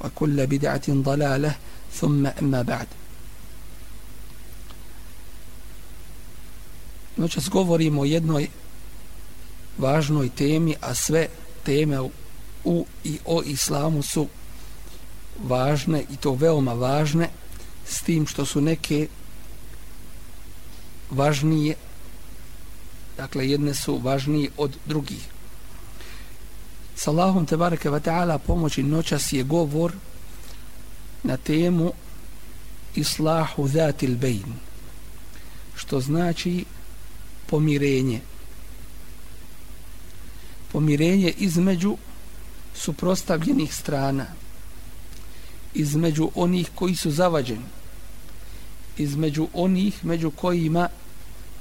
وكل بدعة ضلالة ثم أما بعد Noćas govorimo o jednoj važnoj temi, a sve teme u i o islamu su važne i to veoma važne s tim što su neke važnije dakle jedne su važnije od drugih s Allahom te bareke wa ta'ala pomoći noćas je govor na temu islahu zatil bejn što znači pomirenje. Pomirenje između suprostavljenih strana između onih koji su zavađeni između onih među kojima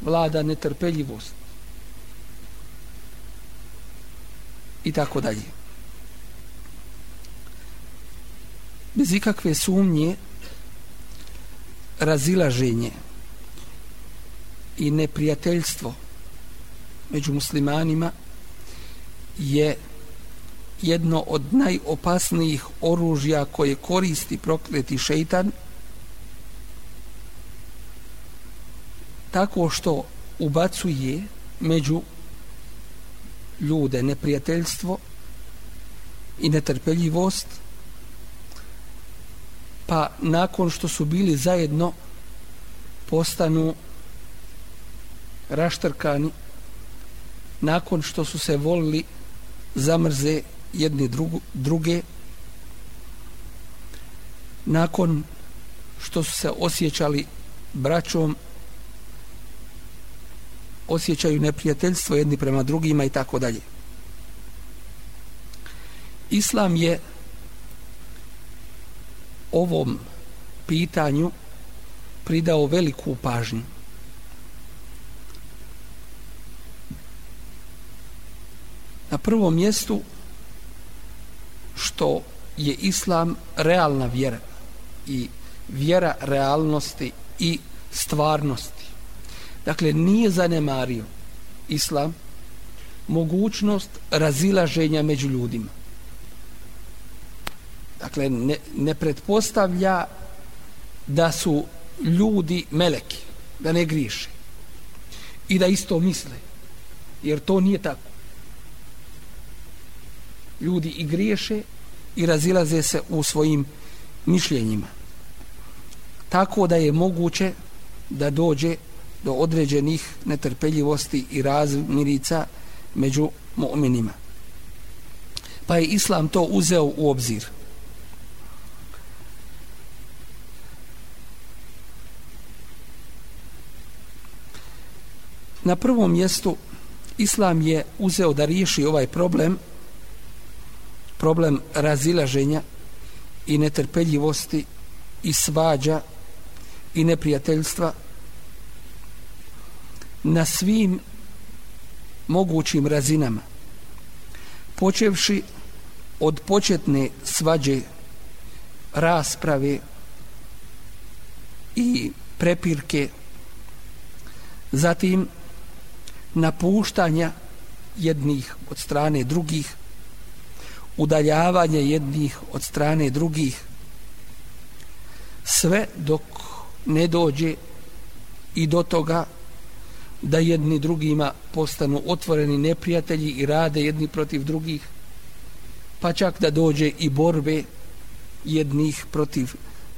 vlada netrpeljivost. I tako dalje. Bez ikakve sumnje razilaženje i neprijateljstvo među muslimanima je jedno od najopasnijih oružja koje koristi prokleti šeitan tako što ubacuje među ljude neprijateljstvo i netrpeljivost pa nakon što su bili zajedno postanu raštrkani nakon što su se volili zamrze jedni drugu, druge nakon što su se osjećali braćom osjećaju neprijateljstvo jedni prema drugima i tako dalje. Islam je ovom pitanju pridao veliku pažnju. Na prvom mjestu što je islam realna vjera i vjera realnosti i stvarnosti Dakle, nije zanemario islam mogućnost razilaženja među ljudima. Dakle, ne, ne pretpostavlja da su ljudi meleki, da ne griše i da isto misle, jer to nije tako. Ljudi i griješe i razilaze se u svojim mišljenjima. Tako da je moguće da dođe do određenih netrpeljivosti i razmirica među mu'minima. Pa je Islam to uzeo u obzir. Na prvom mjestu Islam je uzeo da riješi ovaj problem problem razilaženja i netrpeljivosti i svađa i neprijateljstva na svim mogućim razinama počevši od početne svađe rasprave i prepirke zatim napuštanja jednih od strane drugih udaljavanje jednih od strane drugih sve dok ne dođe i do toga da jedni drugima postanu otvoreni neprijatelji i rade jedni protiv drugih pa čak da dođe i borbe jednih protiv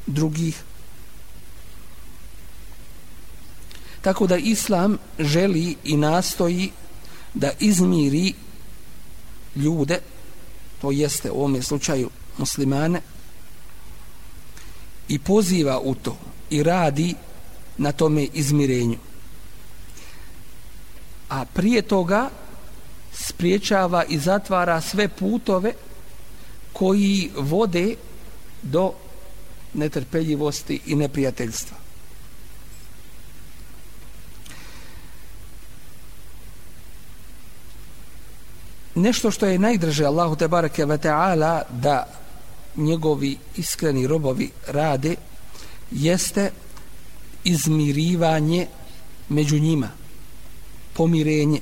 drugih. Tako da Islam želi i nastoji da izmiri ljude, to jeste u ovom slučaju muslimane, i poziva u to i radi na tome izmirenju. A prije toga spriječava i zatvara sve putove koji vode do netrpeljivosti i neprijateljstva. Nešto što je najdrže Allahu te bareke ve taala da njegovi iskreni robovi rade jeste izmirivanje među njima pomirenje.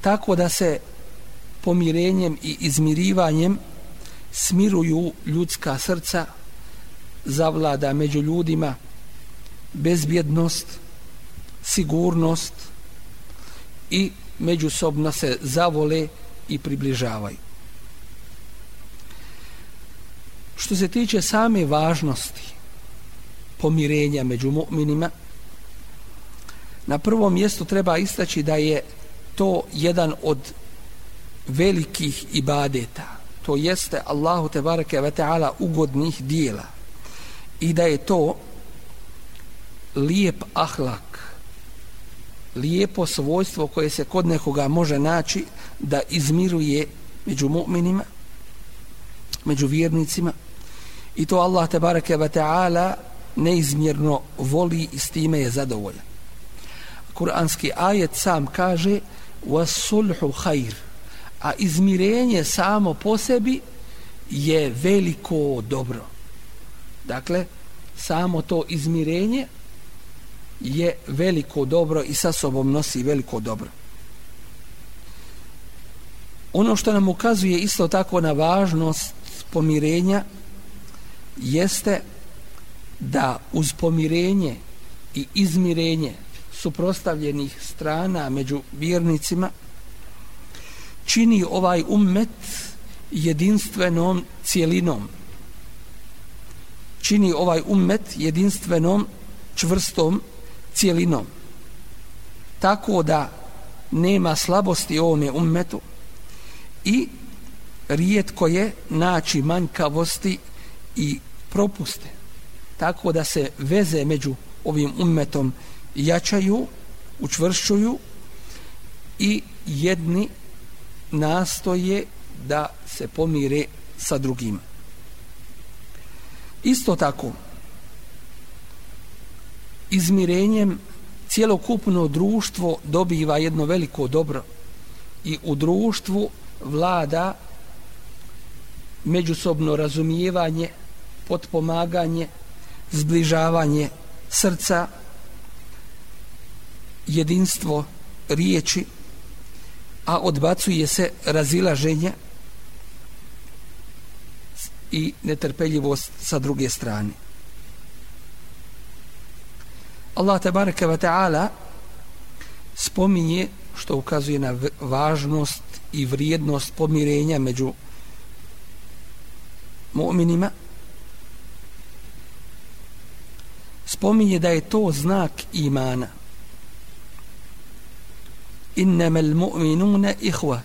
Tako da se pomirenjem i izmirivanjem smiruju ljudska srca zavlada među ljudima bezbjednost sigurnost i međusobno se zavole i približavaju. Što se tiče same važnosti pomirenja među mu'minima na prvom mjestu treba istaći da je to jedan od velikih ibadeta. To jeste Allahu te bareke ve taala ugodnih dijela. I da je to lijep ahlak lijepo svojstvo koje se kod nekoga može naći da izmiruje među mu'minima među vjernicima. I to Allah te bareke ve taala neizmjerno voli i s time je zadovoljan. Kur'anski ajet sam kaže wasulhu khair. A izmirenje samo po sebi je veliko dobro. Dakle samo to izmirenje je veliko dobro i sa sobom nosi veliko dobro. Ono što nam ukazuje isto tako na važnost pomirenja jeste da uz pomirenje i izmirenje suprostavljenih strana među vjernicima čini ovaj ummet jedinstvenom cijelinom. Čini ovaj ummet jedinstvenom čvrstom cijelinom. Tako da nema slabosti ovome ummetu i rijetko je naći manjkavosti i propuste. Tako da se veze među ovim ummetom jačaju, učvršćuju i jedni nastoje da se pomire sa drugim. Isto tako, izmirenjem cijelokupno društvo dobiva jedno veliko dobro i u društvu vlada međusobno razumijevanje, potpomaganje, zbližavanje srca, jedinstvo riječi, a odbacuje se razilaženje i netrpeljivost sa druge strane. Allah tabaraka wa ta'ala spominje što ukazuje na važnost i vrijednost pomirenja među mu'minima spominje da je to znak imana innama al-mu'minuna ihwa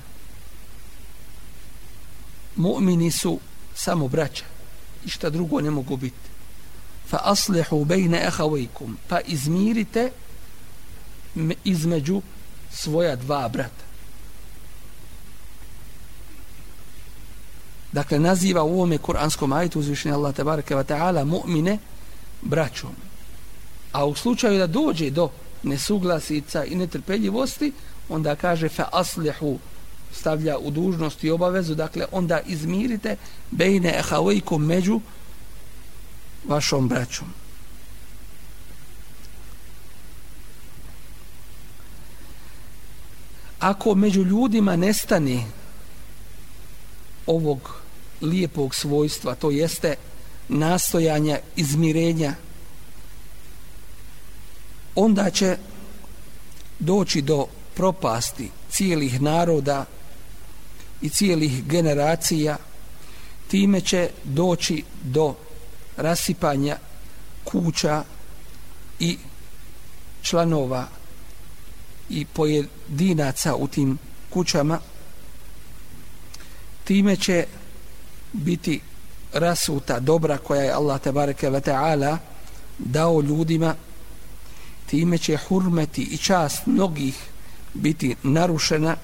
mu'mini su samo braća i šta drugo ne mogu biti fa aslihu bejne akhawaykum pa izmirite između svoja dva brata. Dakle naziva u ovome kuranskom ajetu uzvišenja Allah tabaraka wa ta'ala mu'mine braćom. A u slučaju da dođe do nesuglasica i netrpeljivosti onda kaže fa aslihu stavlja u dužnost i obavezu dakle onda izmirite bejne ehavojkom među vašom braćom. Ako među ljudima nestane ovog lijepog svojstva to jeste nastojanja izmirenja onda će doći do propasti cijelih naroda i cijelih generacija time će doći do rasipanja kuća i članova i pojedinaca u tim kućama. Time će biti rasuta dobra koja je Allah tabareke ve taala dao ljudima. Time će hurmeti i čast mnogih biti narušena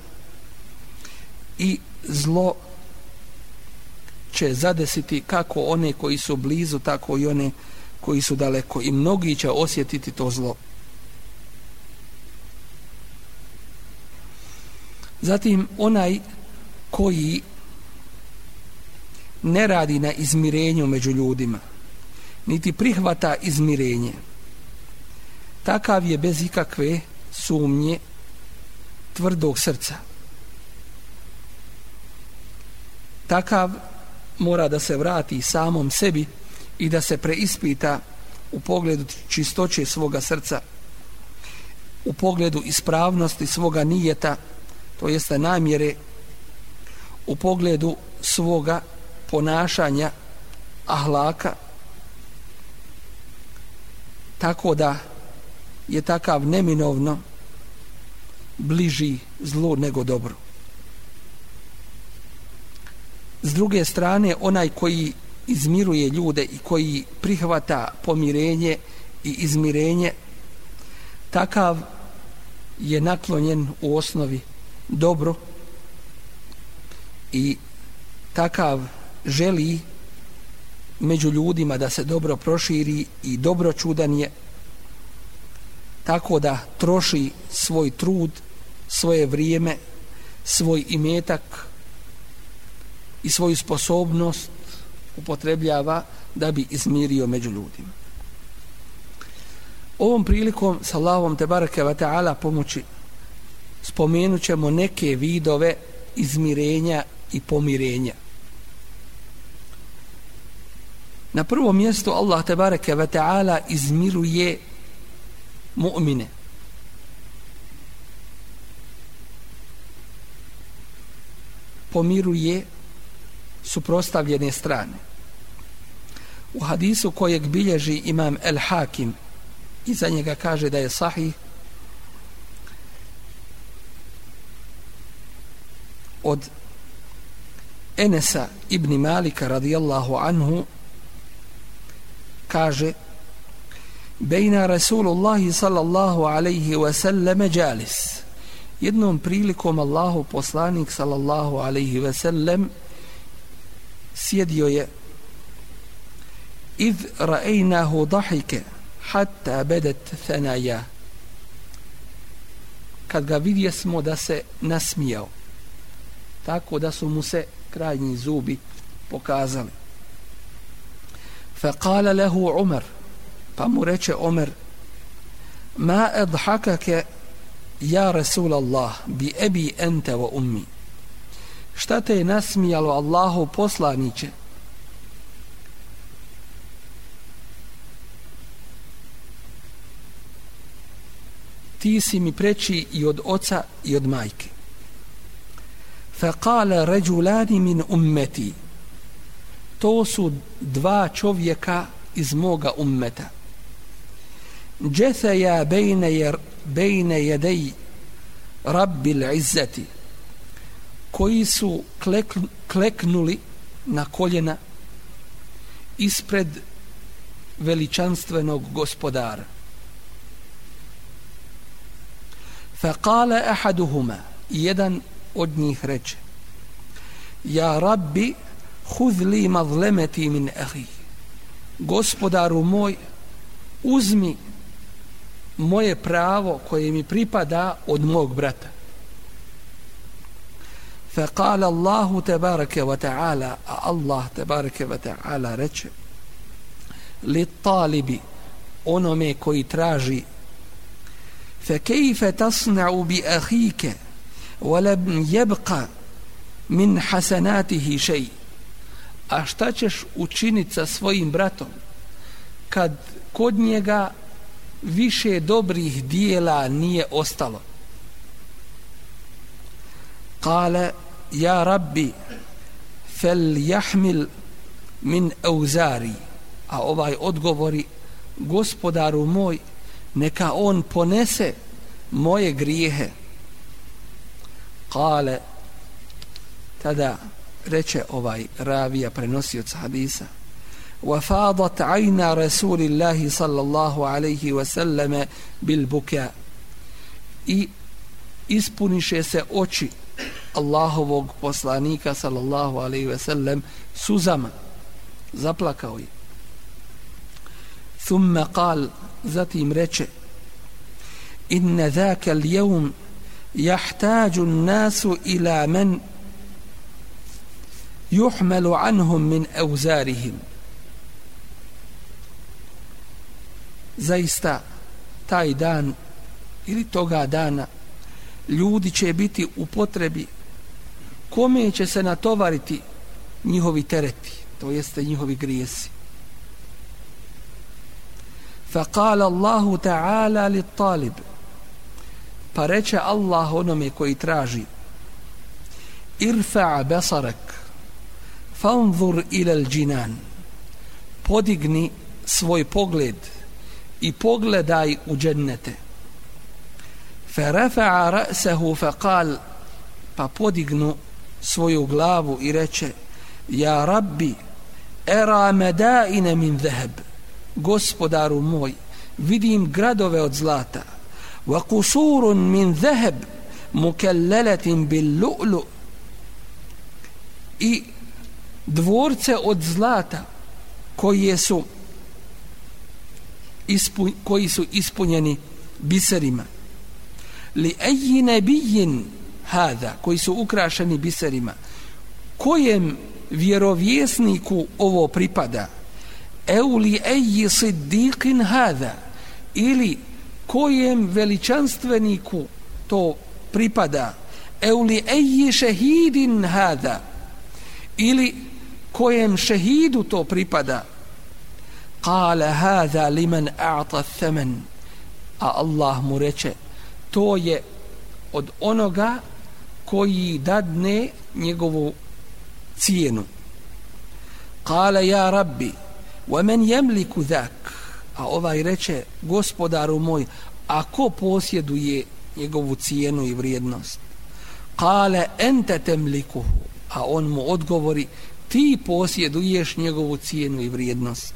i zlo će zadesiti kako one koji su blizu tako i one koji su daleko. I mnogi će osjetiti to zlo. Zatim onaj koji ne radi na izmirenju među ljudima niti prihvata izmirenje takav je bez ikakve sumnje tvrdog srca. Takav mora da se vrati samom sebi i da se preispita u pogledu čistoće svoga srca u pogledu ispravnosti svoga nijeta to jeste namjere u pogledu svoga ponašanja ahlaka. Tako da je takav neminovno bliži zlo nego dobro. S druge strane, onaj koji izmiruje ljude i koji prihvata pomirenje i izmirenje, takav je naklonjen u osnovi dobro i takav želi među ljudima da se dobro proširi i dobro čudan je tako da troši svoj trud, svoje vrijeme, svoj imetak i svoju sposobnost upotrebljava da bi izmirio među ljudima. Ovom prilikom sa Allahom te barake wa ta'ala pomoći spomenut ćemo neke vidove izmirenja i pomirenja. Na prvom mjestu Allah te barake wa ta'ala izmiruje mu'mine. Pomiruje suprostavljene strane. U hadisu kojeg bilježi imam El Hakim i za njega kaže da je sahih od Enesa ibn Malika radijallahu anhu kaže bejna Rasulullahi sallallahu alaihi wa sallam jalis jednom prilikom Allahu poslanik sallallahu alaihi wa sallam sjedio je id ra'ejnahu dahike hatta bedet thanaja kad ga vidje smo da se nasmijao tako da su mu se krajnji zubi pokazali. Fa kala lehu Umar pa mu reče Omer ma edhakake ja Rasul Allah bi ebi ente wa ummi? Šta te je nasmijalo Allahu poslaniće? Ti si mi preći i od oca i od majke. Fa kala ređulani min ummeti. To su dva čovjeka iz moga ummeta. جثيا بين ير بين يدي رب العزة koji su klek, kleknuli na koljena ispred veličanstvenog gospodara. فقال أحدهما jedan od njih reče Ja rabbi hudh li mazlemeti min ahi gospodaru moj uzmi moje pravo koje mi pripada od mog brata. فقال الله تبارك وتعالى الله تبارك وتعالى reče للطالب onome koji traži فكيف تصنع بأخيك ولم يبقى من حسناته شيء a šta ćeš učiniti sa svojim bratom kad kod njega više dobrih dijela nije ostalo. Kale, ja rabbi, fel jahmil min euzari a ovaj odgovori gospodaru moj neka on ponese moje grijehe kale tada reče ovaj ravija prenosioc hadisa وفاضت عين رسول الله صلى الله عليه وسلم بالبكاء. I ispuniše se oči Allahovog poslanika sallallahu alaihi ve sellem suzama. Zaplakao je. ثم قال zatim reče إن ذاك اليوم يحتاج الناس إلى من يحمل عنهم من أوزارهم zaista taj dan ili toga dana ljudi će biti u potrebi kome će se natovariti njihovi tereti to jeste njihovi grijesi فقال الله تعالى للطالب pa reče Allah onome koji traži irfa basarak fanzur ila al-jinan podigni svoj pogled i pogledaj u džennete فرفع رأسه فقال pa podignu svoju glavu i reče ja rabbi era medaine min zeheb gospodaru moj vidim gradove od zlata wa kusurun min zeheb mukelleletin bil lu'lu i dvorce od zlata koji su ispu, koji su ispunjeni biserima. Li eji nebijin hada koji su ukrašeni biserima kojem vjerovjesniku ovo pripada? Euli eji siddiqin hada ili kojem veličanstveniku to pripada? Euli eji šehidin hada ili kojem šehidu to pripada? Kale hada liman a'ta thaman. A Allah mu reče to je od onoga koji dadne njegovu cijenu. Kale ja rabbi wa men jemliku dhak? A ovaj reče gospodaru moj a ko posjeduje njegovu cijenu i vrijednost? Kale ente temlikuhu a on mu odgovori ti posjeduješ njegovu cijenu i vrijednost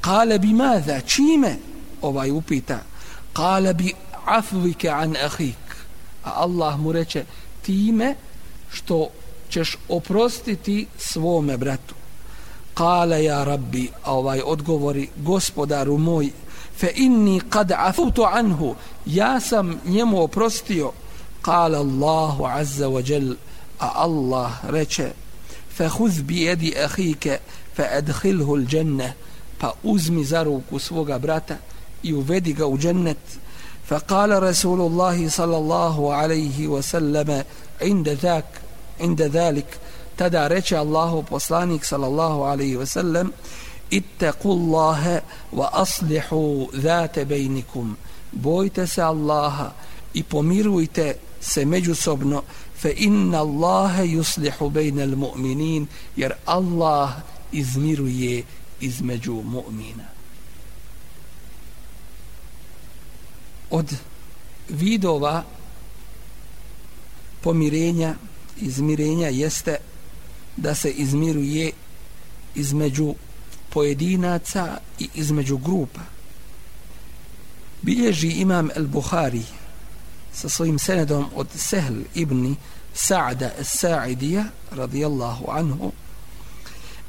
kale bi mada čime? Ovaj upita. Kale bi afvike an ahik a Allah mu reče time što ćeš oprostiti svome bratu. Kale ja rabbi a ovaj odgovori gospodaru moj fe inni kad afutu anhu ja sam njemu oprostio. Kale Allahu azza wa jel a Allah reče fe huz bi jedi ahike fe edhilhu l pa uzmi za ruku svoga brata i uvedi ga u džennet فقال رسول الله صلى الله عليه وسلم عند ذاك عند ذلك تدا رچ الله poslanik صلى الله عليه وسلم اتقوا الله واصلحوا ذات بينكم bojte se Allaha i pomirujte se međusobno fe inna Allahe yuslihu bejna al mu'minin jer Allah izmiruje između mu'mina. Od vidova pomirenja izmirenja jeste da se izmiruje između pojedinaca i između grupa. Bilježi imam el-Buhari sa svojim senedom od Sehl ibn Sa'da el-Sa'idija radijallahu anhu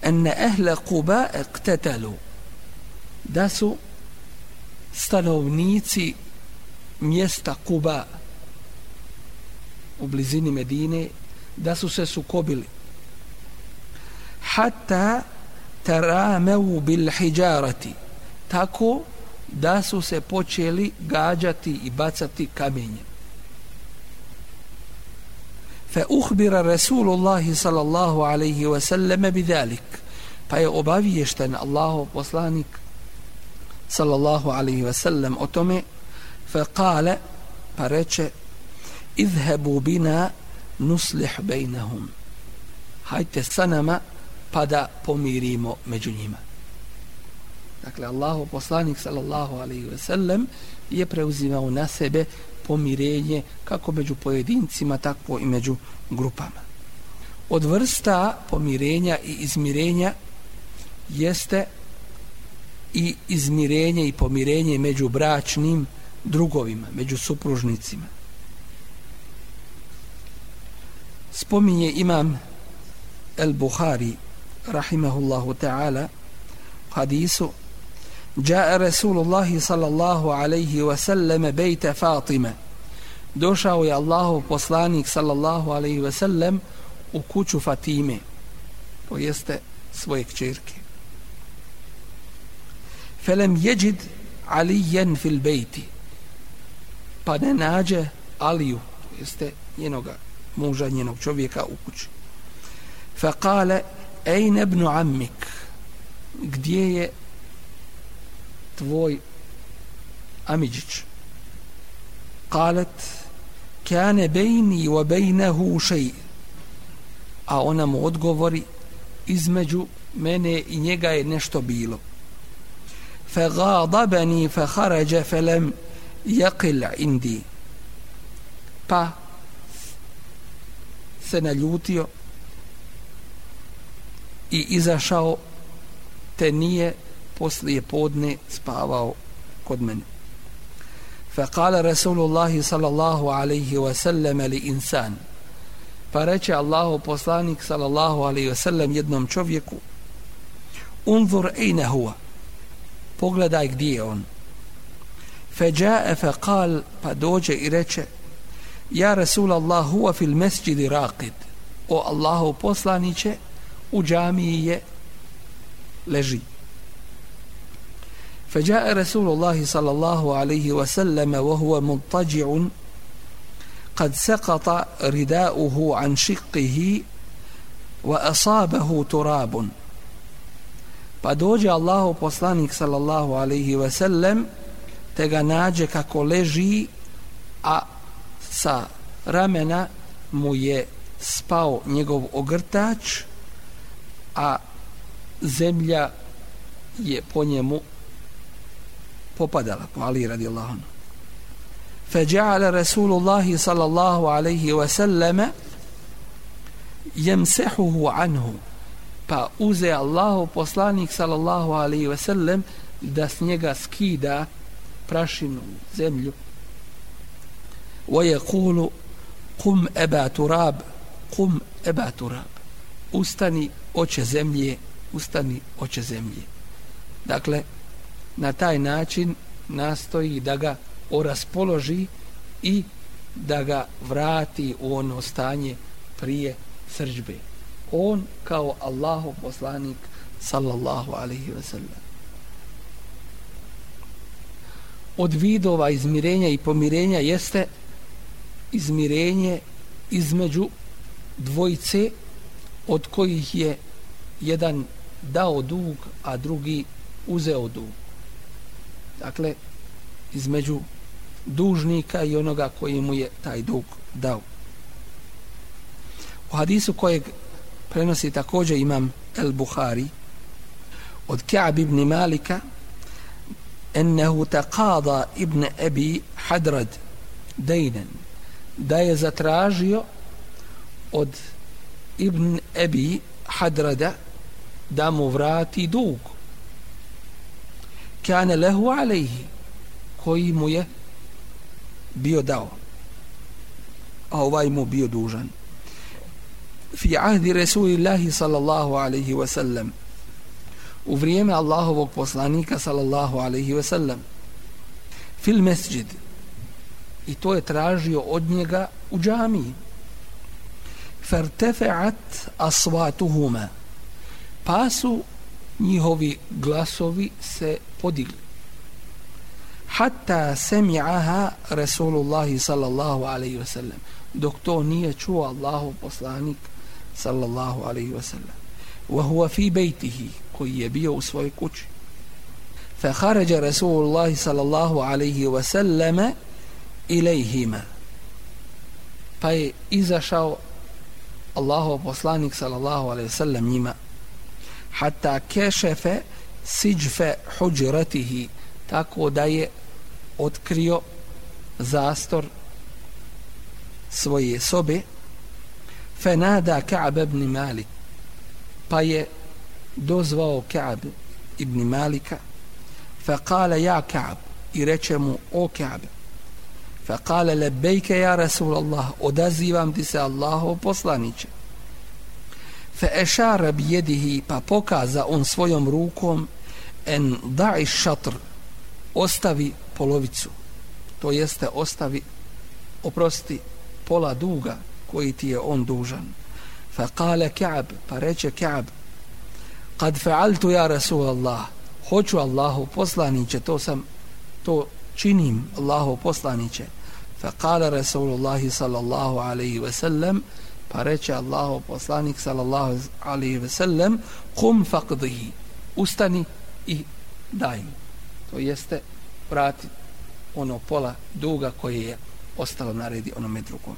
enne ehle Kuba اقتتلوا. Da su stanovnici mjesta Kuba u blizini Medine da su se sukobili. Hatta tarameu bil hijarati tako da su se počeli gađati i bacati kamenje fa uhbira rasulullah sallallahu alaihi wa sallam bidalik pa je obaviješten Allahov poslanik sallallahu alaihi wa sallam o tome فقال فرچه اذهبوا بنا نصلح بينهم هايت سنما pa da pomirimo među njima. Dakle, Allahu poslanik sallallahu alaihi ve sellem je preuzimao na sebe pomirenje kako među pojedincima, tako i među grupama. Od vrsta pomirenja i izmirenja jeste i izmirenje i pomirenje među bračnim drugovima, među supružnicima. Spominje imam El Buhari rahimahullahu ta'ala hadisu جاء رسول الله صلى الله عليه وسلم بيت فاطمة دوشاوي الله وصلانيك صلى الله عليه وسلم وكوش فاطمة ويست سويك جيركي فلم يجد عليا في البيت pa ne Aliju, jeste njenog muža, njenog čovjeka u kući. Fa kale, ejn ibn Amik, gdje je tvoj Amidžić. Kalet kane bejni wa bejnehu šeji. A ona mu odgovori između mene i njega je nešto bilo. Fe gadabani fa harađa fa lem jakil indi. Pa se naljutio i izašao te nije poslije podne spavao kod mene. فقال رسول الله صلى الله عليه وسلم لإنسان pa reče Allahu poslanik sallallahu alaihi ve sellem jednom čovjeku unzur ejne huwa pogledaj gdje je on feđae fe kal pa dođe i reče ja Rasul Allah huwa fil mesjidi raqid o Allahu poslaniće u džamiji je leži فجاء رسول الله صلى الله عليه وسلم وهو مضطجع قد سقط رداؤه عن شقه وأصابه تراب pa dođe Allahu poslanik sallallahu alaihi ve sellem te ga nađe kako leži a sa ramena mu je spao njegov ogrtač a zemlja je po njemu popadala po Ali radijallahu anhu. فجعل رسول الله صلى الله عليه وسلم يمسحه عنه pa uze Allahu poslanik sallallahu alaihi ve sellem da s njega skida prašinu zemlju wa yaqulu qum aba turab qum aba turab ustani oče zemlje ustani oče zemlje dakle na taj način nastoji da ga oraspoloži i da ga vrati u ono stanje prije srđbe. On kao Allahov poslanik sallallahu alaihi ve sellem. Od vidova izmirenja i pomirenja jeste izmirenje između dvojice od kojih je jedan dao dug, a drugi uzeo dug dakle između dužnika i onoga koji mu je taj dug dao. U hadisu kojeg prenosi također imam El Buhari od Ka'b ibn Malika ennehu taqada ibn Ebi Hadrad dejnen da je zatražio od ibn Ebi Hadrada da mu vrati dug kane lehu alejhi koji mu je bio dao a ovaj mu bio dužan. Fi ahdi Rasulillahi sallallahu alaihi wa sallam u vrijeme Allahovog poslanika sallallahu alaihi wa sallam. Fil mesđid i to je tražio od njega u džamiji. Fartefeat asvatuhuma pa su njihovi glasovi se podigli. Hatta semi'aha Rasulullahi sallallahu alaihi wa sallam. Dok to nije čuo Allahu poslanik sallallahu alaihi wa sallam. Wa huwa fi bejtihi koji je bio u svojoj kući. Fa kharaja Rasulullahi sallallahu alaihi wa sallam ilaihima. Pa je izašao Allahu poslanik sallallahu alaihi wa sallam njima hatta kešefe siđfe huđratihi. Tako da je otkrio zastor svoje sobe. Fenada Ka'b ibn Malik. Pa je dozvao Ka'b ibn Malika. Fa kala ja Ka'b i reče mu o Ka'b. Fa kala lebejke ja Rasulallah odazivam ti se Allahov poslaniće fa ešara bi jedihi pa pokaza on svojom rukom en da'i šatr ostavi polovicu. To jeste ostavi oprosti pola duga koji ti je on dužan. Fa kale Ka'b pa reče Ka'b kad fa'altu ja Rasul Allah hoću Allahu poslaniće to sam to činim Allahu poslaniće fa kale Rasulullahi sallallahu alaihi wasallam sallam pa reče Allahu poslanik sallallahu alaihi ve sellem kum faqdihi. Ustani i daj to jeste vrati ono pola duga koje je ostalo naredi onome drugom.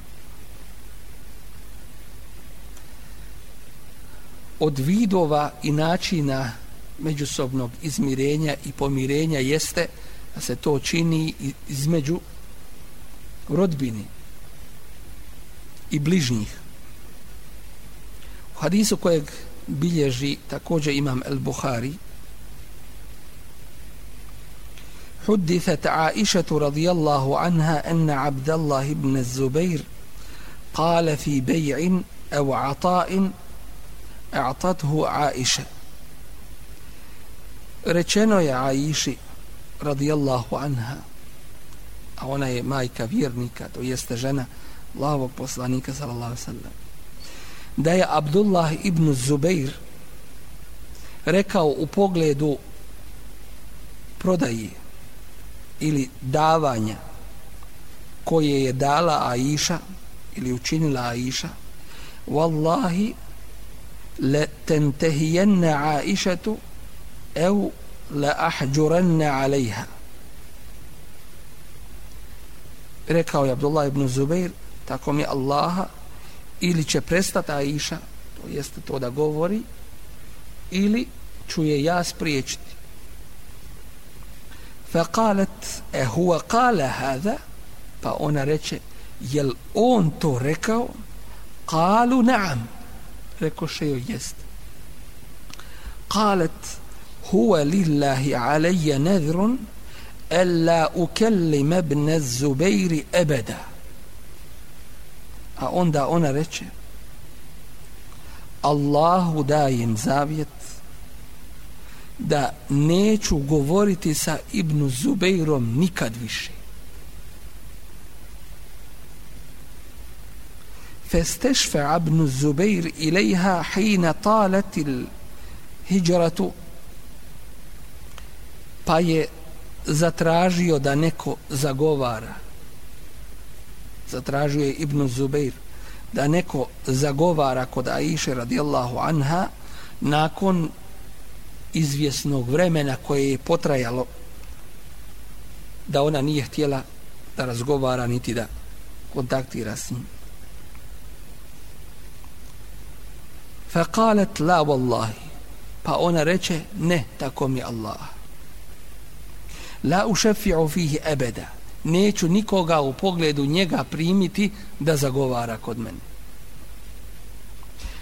Od vidova i načina međusobnog izmirenja i pomirenja jeste da se to čini između rodbini i bližnjih U hadisu kojeg bilježi također imam El Buhari حدثت عائشة رضي الله عنها أن عبد الله بن الزبير قال في بيع أو عطاء اعطته عائشة rečeno je Aiši radijallahu anha a ona je majka vjernika to jeste žena Allahovog poslanika sallallahu sallam da je Abdullah ibn Zubeir rekao u pogledu prodaje ili davanja koje je dala Aisha ili učinila Aisha wallahi la tantahiyanna Aishatu ev la ahjuranna alejha. Rekao je Abdullah ibn Zubair tako mi Allaha ili će prestati Aisha to jeste to da govori ili ću je ja spriječiti فقالت هو قال هذا pa ona reče jel on to rekao قالوا نعم rekao še joj jest قالت هو لله علي نذر ألا أكلم ابن الزبير أبدا a onda ona reče Allahu dajem zavjet da neću govoriti sa Ibnu Zubeirom nikad više. فاستشفع ابن الزبير إليها حين طالت الهجرة pa je zatražio da neko zagovara zatražuje Ibn Zubeir da neko zagovara kod Aisha radijallahu anha nakon izvjesnog vremena koje je potrajalo da ona nije htjela da razgovara niti da kontaktira s njim. Faqalat la wallahi. Pa ona reče ne tako mi Allah. La ušefi'u fihi ebeda neću nikoga u pogledu njega primiti da zagovara kod mene.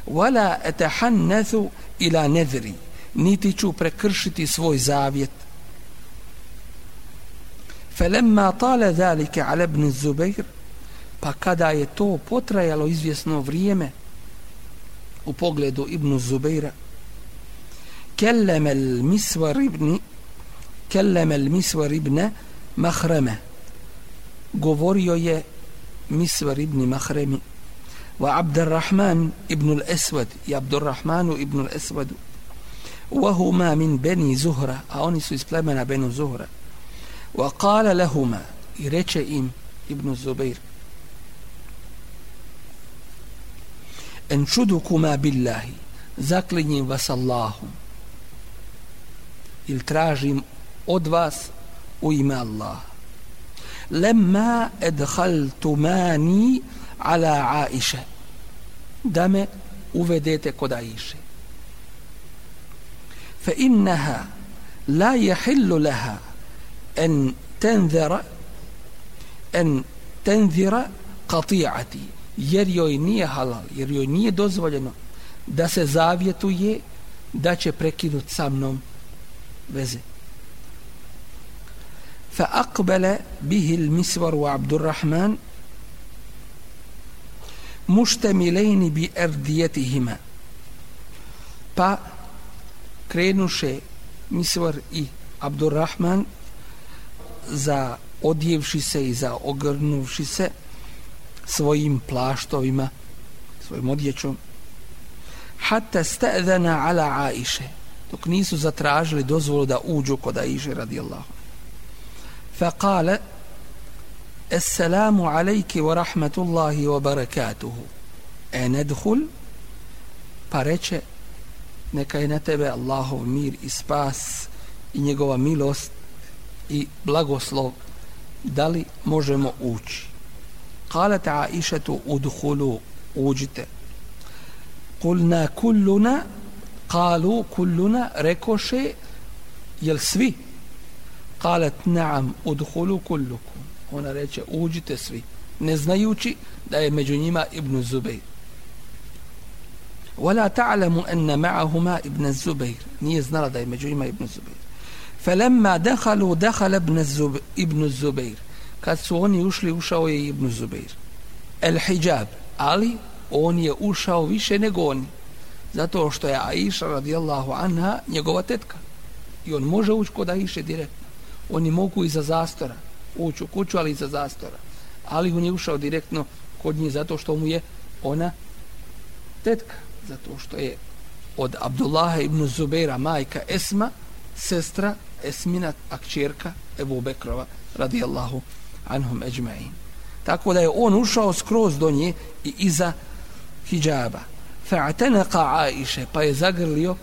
Wala etahannathu ila nedri niti ću prekršiti svoj zavjet. Felemma tale zalika ala ibn Zubair, pa kada je to potrajalo izvjesno vrijeme u pogledu ibn Zubaira, kellem el misvar ibn kellem el misvar ibn mahreme govorio je Misvar ibn Mahremi wa Abdurrahman ibn al-Aswad i Abdurrahman ibn al-Aswad wa huma min Beni Zuhra a oni su iz plemena Benu Zuhra. Wa qala lahuma i reče im ibn Zubair enčudukuma billahi zaklinjim vas Allahom ili tražim od vas u ime Allaha lemma edhaltumani ala Aisha. Da me uvedete kod Aisha. Fa innaha la yahillu laha an tenzera an tenzira qati'ati. Jer joj nije halal jer joj nije dozvoljeno da se zavjetuje da će prekinuti sa mnom veze. فأقبل به المسور وعبد الرحمن مشتملين بأرديتهما pa krenuše Misvar i Abdurrahman za odjevši se i za ogrnuvši se svojim plaštovima svojim odjećom hatta sta'dhana ala Aisha dok nisu zatražili dozvolu da uđu kod Aisha radijallahu فقال السلام عليك ورحمة الله وبركاته أن أدخل فريتش neka je na tebe Allahov mir i spas i njegova milost i blagoslov da li možemo ući قالت عائشة ادخلوا uđite قلنا كلنا قالوا كلنا rekoše jel svi Kalet naam udhulu kulluku. Ona reče uđite svi. Ne znajući da je među njima Ibn Zubeir. Vala ta'lamu enne ma'ahuma Ibn Zubeir. Nije znala da je među njima Ibn Zubeir. Felemma dehalu dehal Ibn Zubeir. Kad su oni ušli, ušao je Ibn Zubeir. El hijab. Ali on je ušao više nego oni. Zato što je Aisha radijallahu anha njegova tetka. I on može ući kod Aisha direkt oni mogu iza zastora ući u kuću, ali iza zastora. Ali on je ušao direktno kod nje zato što mu je ona tetka. Zato što je od Abdullaha ibn Zubeira majka Esma, sestra Esmina, akčerka Ebu Bekrova, radijallahu anhum eđma'in. Tako da je on ušao skroz do nje i iza hijjaba. Fa'atenaka Aisha, pa je zagrlio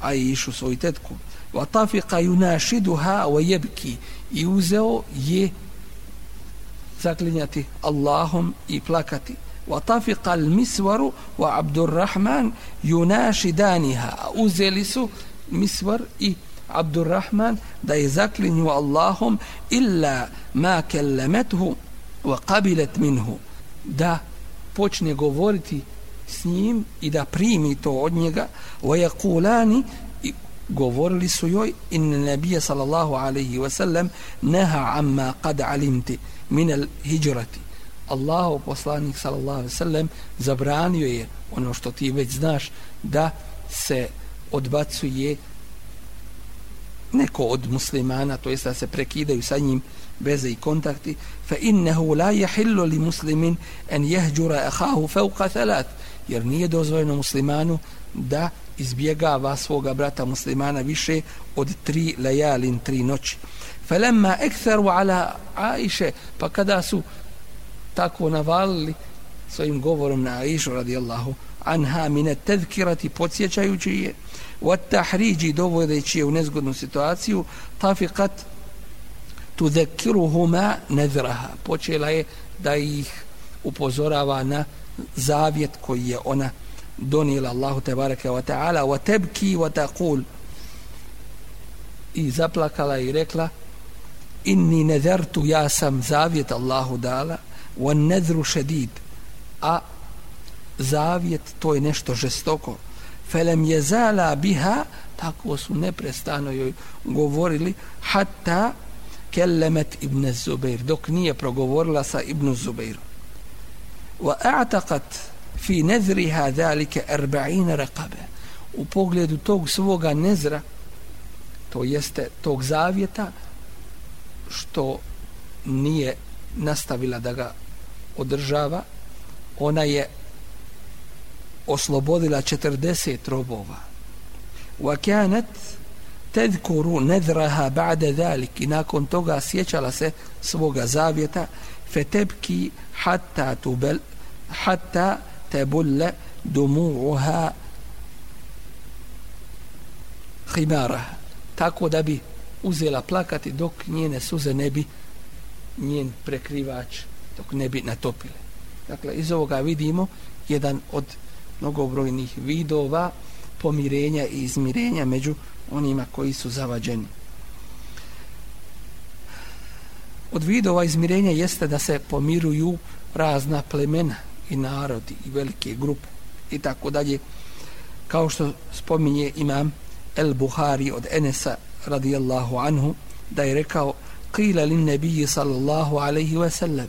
Aishu svoju tetku. وطافق يناشدها ويبكي i uzeo je zaklinjati Allahom i plakati وطفق المسور وعبد الرحمن يناشدانها uzeli su misvar i Abdurrahman da je zaklinju Allahom illa ma kellemethu wa qabilet minhu da počne govoriti s njim i da primi to od njega wa yaqulani govorili su joj in nabije sallallahu alaihi wa sallam neha amma kad alimti min al hijrati. Allahu poslanik sallallahu alaihi wa sallam zabranio je ono što ti već znaš da se odbacuje neko od muslimana to jest da se prekidaju sa njim veze i kontakti. Fa innehu la yahillu li muslimin an yahjura akhahu fawqa thalath jer nije dozvoljeno muslimanu da izbjegava svoga brata muslimana više od tri lejalin, tri noći. Falemma ektheru ala Aisha, pa kada su tako navalili svojim govorom na Aishu radijallahu anha mine tedkirati podsjećajući je wa tahriđi dovodeći je u nezgodnu situaciju tafiqat tudhekiruhuma nedraha počela je da ih upozorava na zavjet koji je ona donijela Allahu te bareke wa ta'ala wa tebki wa taqul. I zaplakala i rekla inni nezertu ja sam zavjet Allahu dala wa nezru šedid. A zavjet to je nešto žestoko. Felem je zala biha tako su neprestano joj govorili hatta kellemet ibn Zubair dok nije progovorila sa ibn Zubairom wa a'taqat fi nezriha zalike erba'ina rakabe u pogledu tog svoga nezra to jeste tog zavjeta što nije nastavila da ga održava ona je oslobodila 40 robova. Wa kanat tadhkuru nadraha ba'da zalik i nakon toga sjećala se svoga zavjeta fetebki hatta tubel hatta تبل دموعها خمارها tako da bi uzela plakati dok njene suze ne bi njen prekrivač dok ne bi natopile. Dakle, iz ovoga vidimo jedan od mnogobrojnih vidova pomirenja i izmirenja među onima koji su zavađeni. Od vidova izmirenja jeste da se pomiruju razna plemena i narodi i velike grupe i tako dalje. Kao što spominje imam El Buhari od Enesa radijallahu anhu da je rekao qila lin nabiji sallallahu alaihi wa sallam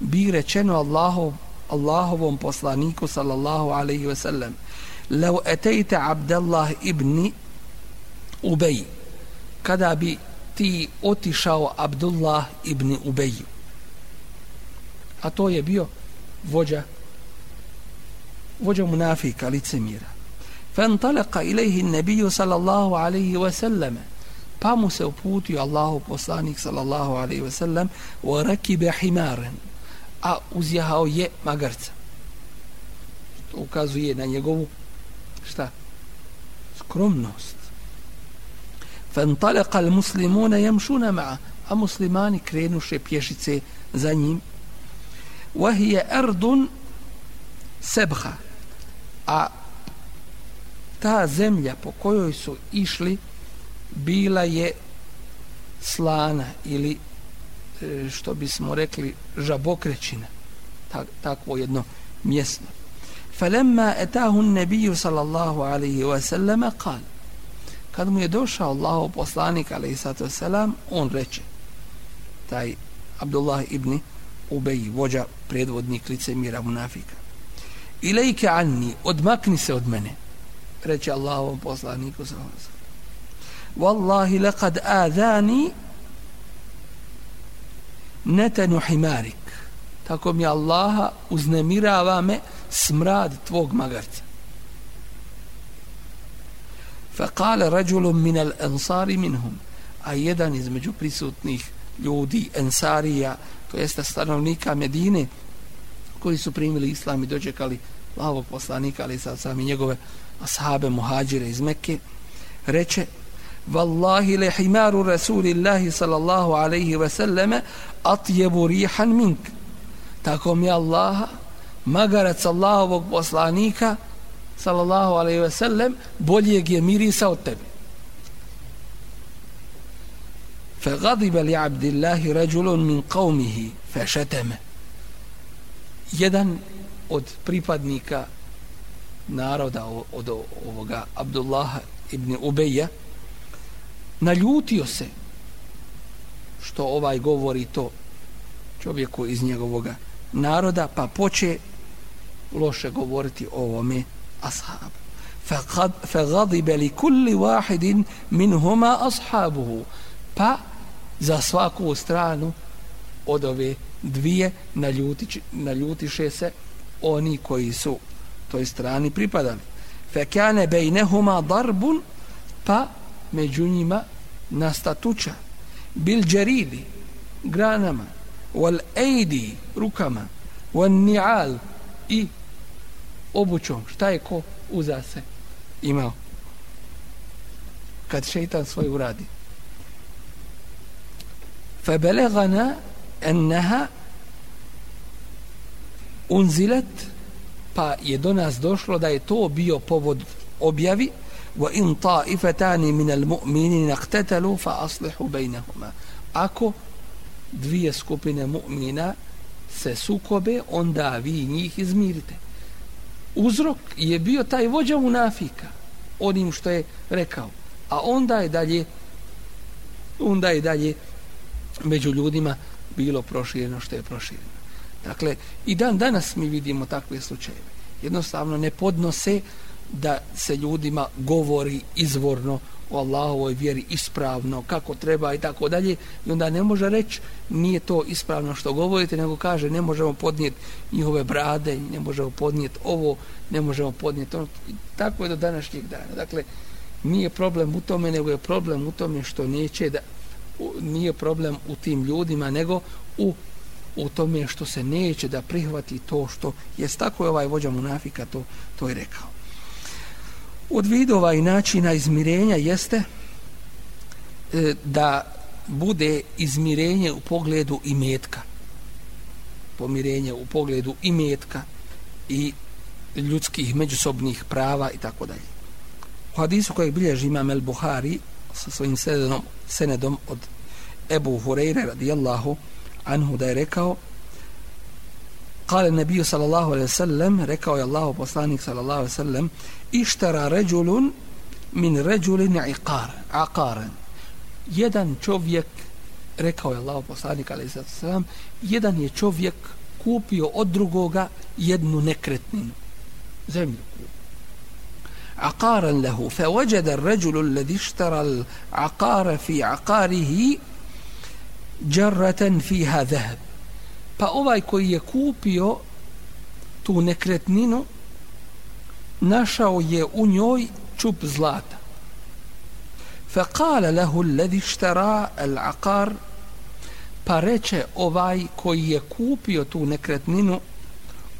bi rečeno Allahu, Allahovom poslaniku sallallahu alaihi wa sallam lau etejte Abdallah ibn Ubej kada bi ti otišao Abdullah ibn Ubay. A to je bio vođa vođa munafika, licemira. Fantalaka ilaihi nebiju sallallahu alaihi wa sallame. Pa mu se uputio Allahu poslanik sallallahu alaihi wa sallam u rakibe himaren. A uzjahao je magarca. To ukazuje na njegovu šta? Skromnost. Fantalaka al muslimuna jemšuna ma'a. A muslimani krenuše pješice za njim. Wahije erdun sebha a ta zemlja po kojoj su išli bila je slana ili e, što bismo rekli žabokrećina tak, takvo jedno mjesto. Falemma etahu nebiju sallallahu alaihi wa sallam kal kad mu je došao Allahov poslanik alaihi sallatu wasalam on reče taj Abdullah ibn Ubej vođa predvodnik lice mira munafika ilajke anni odmakni se od mene reče Allahovom poslaniku sallallahu alaihi wallahi laqad adani netenu himarik tako mi Allaha uznemirava me smrad tvog magarca فقال رجل من الأنصار منهم a jedan između prisutnih ljudi Ensarija to jeste stanovnika Medine koji su primili islam i dočekali lavog poslanika ali sad sami njegove ashabe muhađire iz Mekke reče Wallahi le himaru Rasulillahi sallallahu alaihi ve selleme atjebu rihan mink. Tako mi Allaha, magarac Allahovog poslanika sallallahu alaihi ve sellem boljeg je mirisa od tebe. فغضب لعبد الله رجل من قومه فشتم jedan od pripadnika naroda od ovoga Abdullah ibn Ubeja naljutio se što ovaj govori to čovjeku iz njegovog naroda pa poče loše govoriti o ovome ashab فغضب لكل واحد منهما أصحابه pa za svaku stranu od ove dvije naljuti, naljutiše se oni koji su toj strani pripadali. Fekane bejnehuma darbun pa među njima nastatuća. Bil džeridi granama wal ejdi rukama wal ni'al i obućom. Šta je ko uza se imao? Kad šeitan svoj uradi. Fe belegana enneha unzilet pa je do nas došlo da je to bio povod objavi wa in ta'ifatan min al-mu'minina iqtatalu fa aslihu bainahuma ako dvije skupine mu'mina se sukobe onda vi njih izmirite. Uzrok je bio taj vođa munafika onim što je rekao. A onda je dalje onda je dalje među ljudima bilo prošireno što je prošireno dakle i dan danas mi vidimo takve slučajeve jednostavno ne podnose da se ljudima govori izvorno o Allahovoj vjeri ispravno, kako treba i tako dalje, i onda ne može reći nije to ispravno što govorite, nego kaže ne možemo podnijeti njihove brade, ne možemo podnijeti ovo, ne možemo podnijeti ono. I tako je do današnjeg dana. Dakle, nije problem u tome, nego je problem u tome što neće da, nije problem u tim ljudima, nego u u tome što se neće da prihvati to što je tako je ovaj vođa munafika to, to je rekao. Od vidova i načina izmirenja jeste e, da bude izmirenje u pogledu imetka. Pomirenje u pogledu imetka i ljudskih međusobnih prava i tako dalje. U hadisu kojeg bilježi imam El Buhari sa svojim senedom, senedom od Ebu Hureyre radijallahu anhu da je rekao Kale nebiju sallallahu alaihi sallam rekao je Allahu poslanik sallallahu alaihi sallam ištara ređulun min ređulin iqar aqaran jedan čovjek rekao je Allahu poslanik alaihi sallam jedan je čovjek kupio od drugoga jednu nekretninu zemlju عقارا له فوجد الرجل الذي اشترى العقار في عقاره جرة فيها ذهب pa ovaj koji je kupio tu nekretninu našao je u njoj čup zlata فقال له الذي اشترى العقار pa reče ovaj koji je kupio tu nekretninu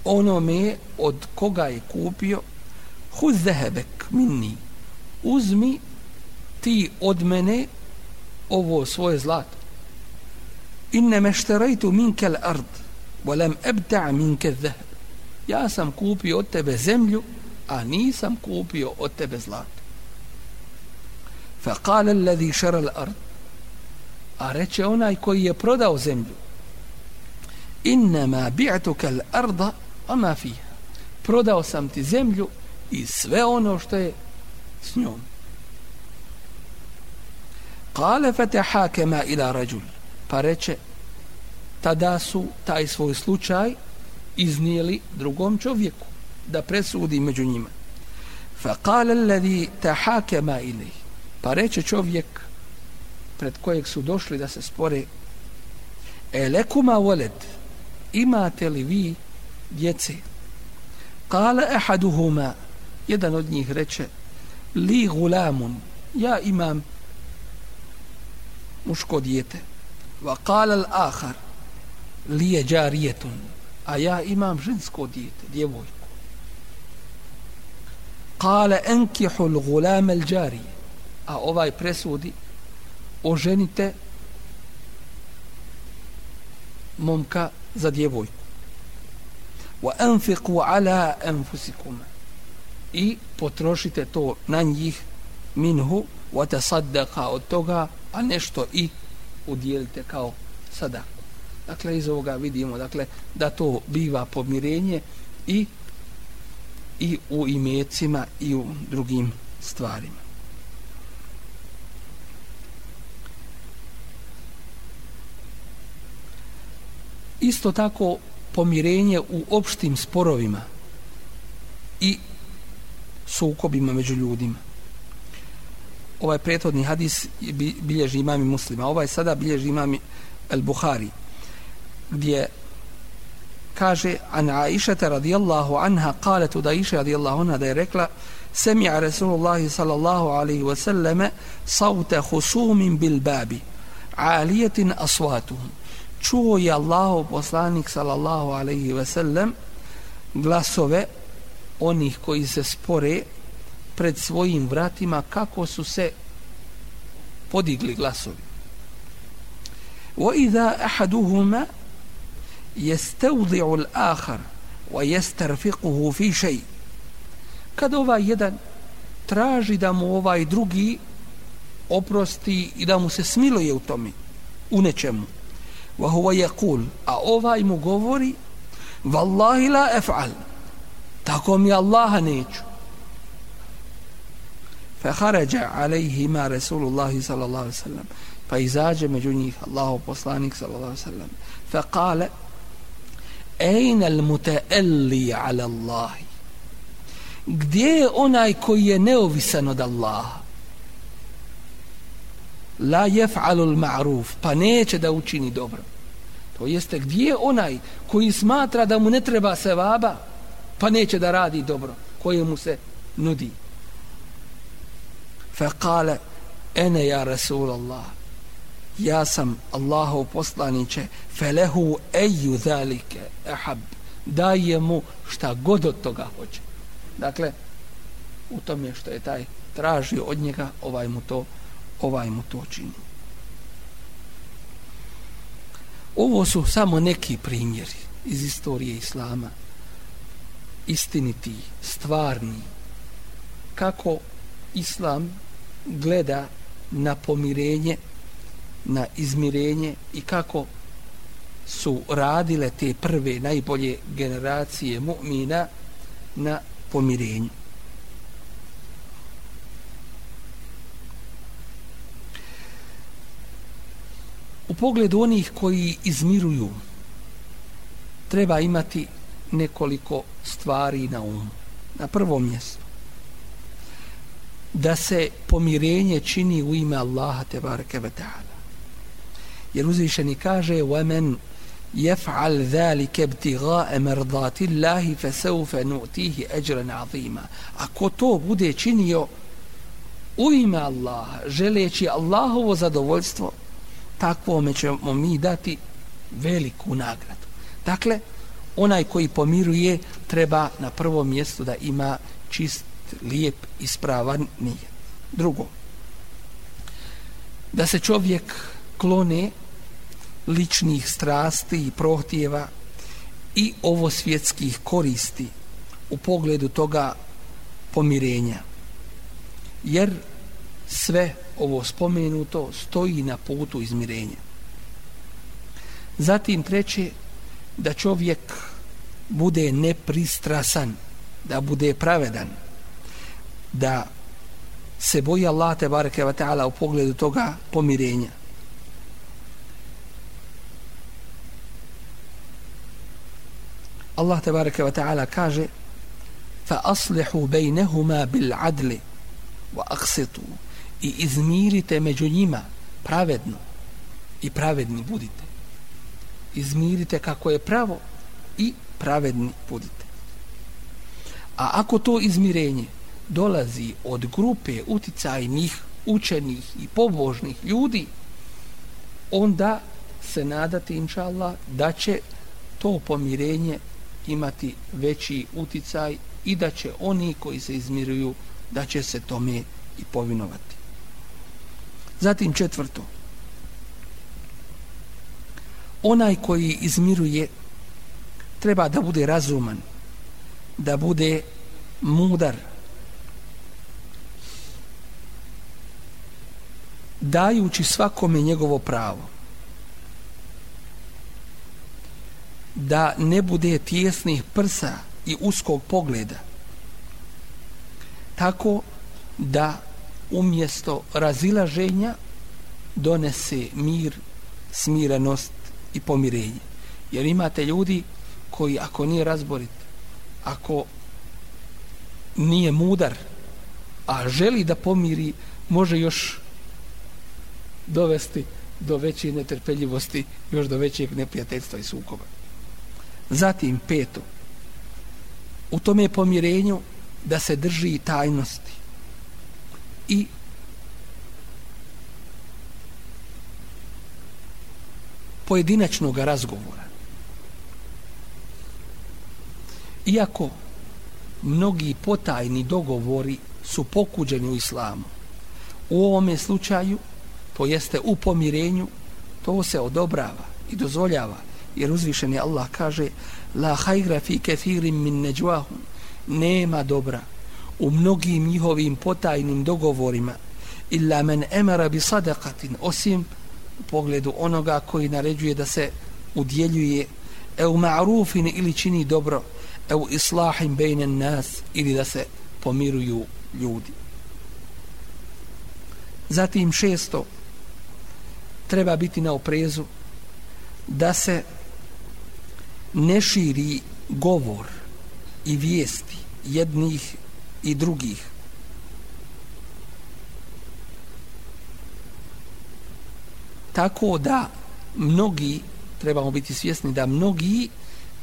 onome od koga je kupio huz zehebek minni uzmi ti od mene ovo svoje zlato إنما اشتريت منك الأرض ولم أبتع منك الذهب. يا سم كوبيو تبزملو أني سم كوبيو تبزلات فقال الذي شرى الأرض أرتش هنا كوي يبرد أو زملو إنما بعتك الأرض وما فيها. برد أو سمت زملو قال فتحاكما إلى رجل. Pa reče, tada su taj svoj slučaj iznijeli drugom čovjeku da presudi među njima. Fa kale alladhi tahakema ili. Pa reče čovjek pred kojeg su došli da se spore elekuma walad voled imate li vi djece kale ehaduhuma jedan od njih reče li gulamun ja imam muško dijete wa qala al akhar li je a ja imam žensko dijete djevojku. Qala enkihu al gulam al džari a ovaj presudi oženite momka za djevojku. Wa anfiqu ala anfusikum. I potrošite to na njih minhu wa tasaddaqa od toga a nešto i udijelite kao sadaku dakle iz ovoga vidimo dakle da to biva pomirenje i i u imecima i u drugim stvarima isto tako pomirenje u opštim sporovima i sukobima među ljudima. Ovaj prethodni hadis bilježi imami muslima. Ovaj sada bilježi imami al-Buhari gdje kaže an Aishata radijallahu anha kalet da Aisha radijallahu anha da je rekla sami'a Rasulullah sallallahu alaihi wa sallame sauta husumin bil babi alijetin asvatuhum čuo je Allahu poslanik sallallahu alaihi wa sallam glasove onih koji se spore pred svojim vratima kako su se podigli glasovi وإذا أحدهما يستوضع الآخر ويسترفقه في شيء kad ovaj jedan traži da mu ovaj drugi oprosti i da mu se smiluje u tome u nečemu وهو يقول a ovaj mu govori والله لا أفعل tako mi Allaha neću fa kharaja alayhi ma rasulullah sallallahu alaihi wasallam. Fa izađe među njih Allahu poslanik sallallahu alaihi wasallam. Fa qala ayna al ala Allah gdje je onaj koji je neovisan od Allaha? La yaf'alu al ma'ruf pa neće da učini dobro. To jeste gdje je onaj koji smatra da mu ne treba sevaba? Pa neće da radi dobro. Koje mu se nudi? Fa kale ene ja Rasul Allah ja sam Allahov poslaniće felehu eju zalike ehab daje mu šta god od toga hoće. Dakle u tom je što je taj tražio od njega ovaj mu to ovaj mu to čini. Ovo su samo neki primjeri iz istorije Islama. Istiniti, stvarni, kako islam gleda na pomirenje na izmirenje i kako su radile te prve najbolje generacije mu'mina na pomirenju. U pogledu onih koji izmiruju treba imati nekoliko stvari na umu. Na prvom mjestu da se pomirenje čini u ime Allaha te bareke ve taala. Jer uzvišeni kaže: "Wa men yaf'al zalika ibtigha'a mardati Allahi fasawfa nu'tihi ajran 'azima." Ako to bude činio u ime Allaha, želeći Allahovo zadovoljstvo, takvome ćemo mi dati veliku nagradu. Dakle, onaj koji pomiruje treba na prvom mjestu da ima čist, lijep, ispravan nije. Drugo, da se čovjek klone ličnih strasti i prohtjeva i ovo svjetskih koristi u pogledu toga pomirenja. Jer sve ovo spomenuto stoji na putu izmirenja. Zatim treće, da čovjek bude nepristrasan, da bude pravedan, da se boji Allah te bareke ve taala u pogledu toga pomirenja. Allah te bareke ve taala kaže: "Fa aslihu bainahuma bil adl wa aqsitu." I izmirite među njima pravedno i pravedni budite. Izmirite kako je pravo i pravedni budite. A ako to izmirenje dolazi od grupe uticajnih, učenih i pobožnih ljudi, onda se nadati, inša Allah, da će to pomirenje imati veći uticaj i da će oni koji se izmiruju, da će se tome i povinovati. Zatim četvrto. Onaj koji izmiruje treba da bude razuman, da bude mudar, dajući svakome njegovo pravo da ne bude tjesnih prsa i uskog pogleda tako da umjesto razilaženja donese mir, smirenost i pomirenje. Jer imate ljudi koji ako nije razborit, ako nije mudar, a želi da pomiri, može još dovesti do veće netrpeljivosti, još do većeg neprijateljstva i sukoba. Zatim, peto, u tome pomirenju da se drži tajnosti i pojedinačnog razgovora. Iako mnogi potajni dogovori su pokuđeni u islamu, u ovome slučaju to jeste u pomirenju, to se odobrava i dozvoljava, jer uzvišeni Allah kaže la hajgra fi kethirim min neđuahum, nema dobra u mnogim njihovim potajnim dogovorima. Illa men emara bi sadakatin, osim u pogledu onoga koji naređuje da se udjeljuje eu ma'rufin ili čini dobro eu islahin bejnen nas ili da se pomiruju ljudi. Zatim šesto, treba biti na oprezu da se ne širi govor i vijesti jednih i drugih. Tako da mnogi trebamo biti svjesni da mnogi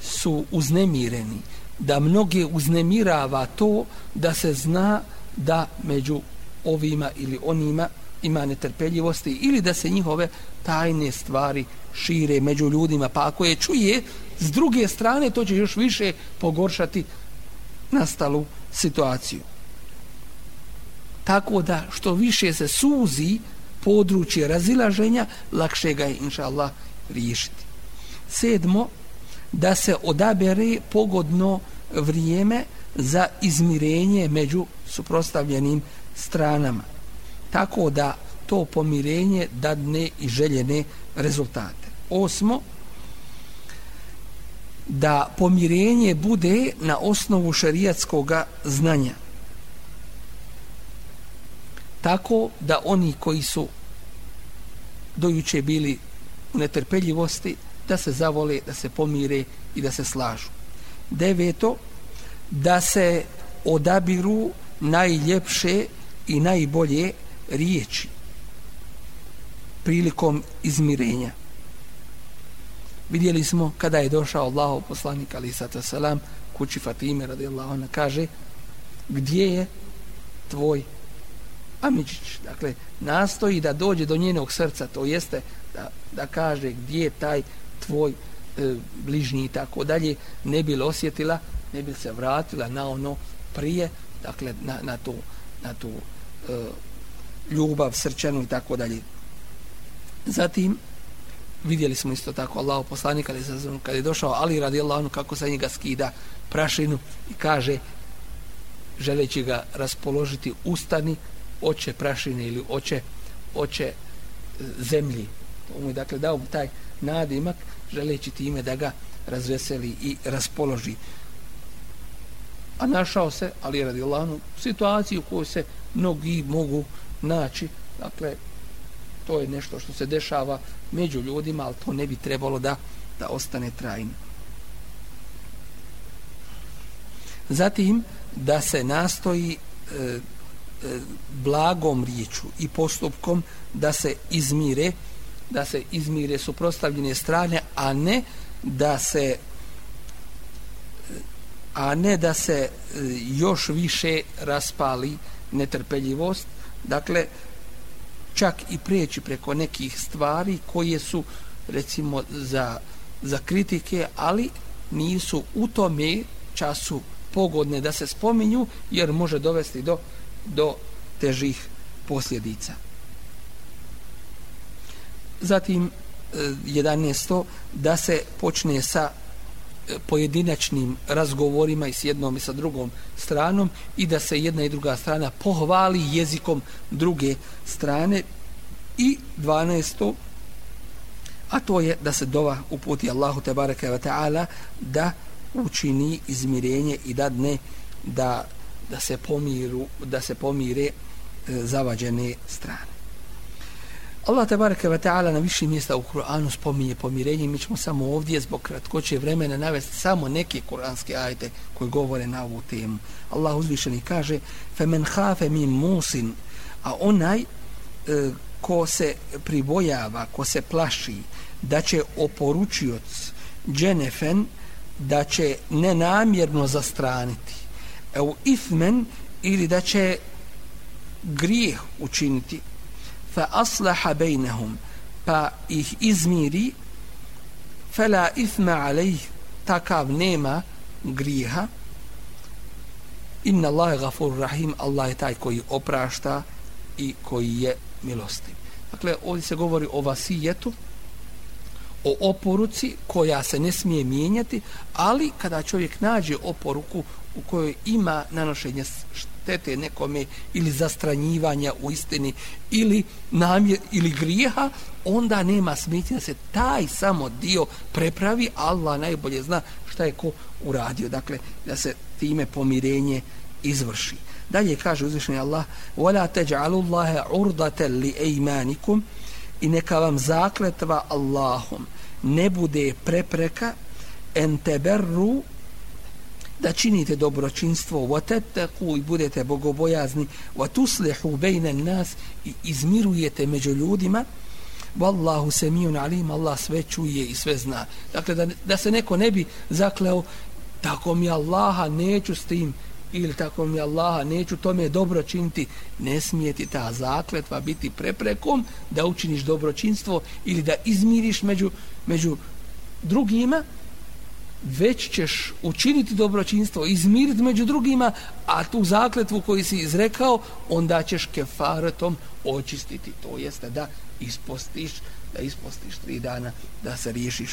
su uznemireni da mnoge uznemirava to da se zna da među ovima ili onima ima netrpeljivosti ili da se njihove tajne stvari šire među ljudima, pa ako je čuje, s druge strane to će još više pogoršati nastalu situaciju. Tako da što više se suzi područje razilaženja, lakše ga je, inša Allah, riješiti. Sedmo, da se odabere pogodno vrijeme za izmirenje među suprostavljenim stranama tako da to pomirenje dadne i željene rezultate. Osmo, da pomirenje bude na osnovu šerijatskog znanja. Tako da oni koji su dojuče bili u netrpeljivosti, da se zavole, da se pomire i da se slažu. Deveto, da se odabiru najljepše i najbolje riječi prilikom izmirenja. Vidjeli smo kada je došao Allahov poslanik ali sata selam kući Fatime radijallahu anha kaže gdje je tvoj Amidžić. Dakle, nastoji da dođe do njenog srca, to jeste da, da kaže gdje je taj tvoj e, bližnji i tako dalje, ne bi osjetila, ne bi se vratila na ono prije, dakle, na, na tu, na tu e, ljubav, srčanu i tako dalje. Zatim, vidjeli smo isto tako Allah poslanik ali za kad je došao Ali radi Allah kako sa njega skida prašinu i kaže želeći ga raspoložiti ustani oče prašine ili oče oče e, zemlji to mu je dakle dao mu taj nadimak želeći time da ga razveseli i raspoloži a našao se Ali radi Allah situaciju u kojoj se mnogi mogu naći dakle to je nešto što se dešava među ljudima, ali to ne bi trebalo da, da ostane trajno. Zatim, da se nastoji e, e, blagom riječu i postupkom da se izmire da se izmire suprostavljene strane, a ne da se e, a ne da se e, još više raspali netrpeljivost. Dakle, čak i prijeći preko nekih stvari koje su recimo za, za kritike, ali nisu u tome času pogodne da se spominju jer može dovesti do, do težih posljedica. Zatim eh, 11. Da se počne sa pojedinačnim razgovorima i s jednom i sa drugom stranom i da se jedna i druga strana pohvali jezikom druge strane i 12. a to je da se dova uputi Allahu te bareke ve taala da učini izmirenje i da dne da da se pomiru da se pomire e, zavađene strane Allah te bareke ve taala na više mjesta u Kur'anu spominje pomirenje, mi ćemo samo ovdje zbog kratkoće vremena navesti samo neke kuranske ajete koji govore na ovu temu. Allah uzvišeni kaže: "Femen khafe min musin", a onaj e, ko se pribojava, ko se plaši da će oporučioc dženefen da će nenamjerno zastraniti evo ifmen ili da će grijeh učiniti fa aslaha bejnehum pa ih izmiri fela ithma alejh takav nema griha inna Allah gafur rahim Allah je taj koji oprašta i koji je milostiv. Dakle ovdje se govori o vasijetu o oporuci koja se ne smije mijenjati ali kada čovjek nađe oporuku u kojoj ima nanošenje štete nekome ili zastranjivanja u istini ili namjer ili grijeha onda nema smetnje da se taj samo dio prepravi. Allah najbolje zna šta je ko uradio. Dakle da se time pomirenje izvrši. Dalje kaže uzvišeni Allah wala taj'alu Allaha urdatan li aymanikum i neka vam zakletva Allahom. Ne bude prepreka. En teberru da činite dobročinstvo. Wa tattaqu i budete bogobojazni. Wa tuslihu bayna nas i izmirujete među ljudima. Wallahu samiun alim Allah sve čuje i sve zna. Dakle da, da se neko ne bi zakleo tako mi Allaha neću s tim ili tako mi Allaha neću tome dobro činiti ne smije ti ta zakletva biti preprekom da učiniš dobročinstvo ili da izmiriš među, među drugima već ćeš učiniti dobročinstvo, izmiriti među drugima, a tu zakletvu koju si izrekao, onda ćeš kefaretom očistiti. To jeste da ispostiš, da ispostiš tri dana, da se riješiš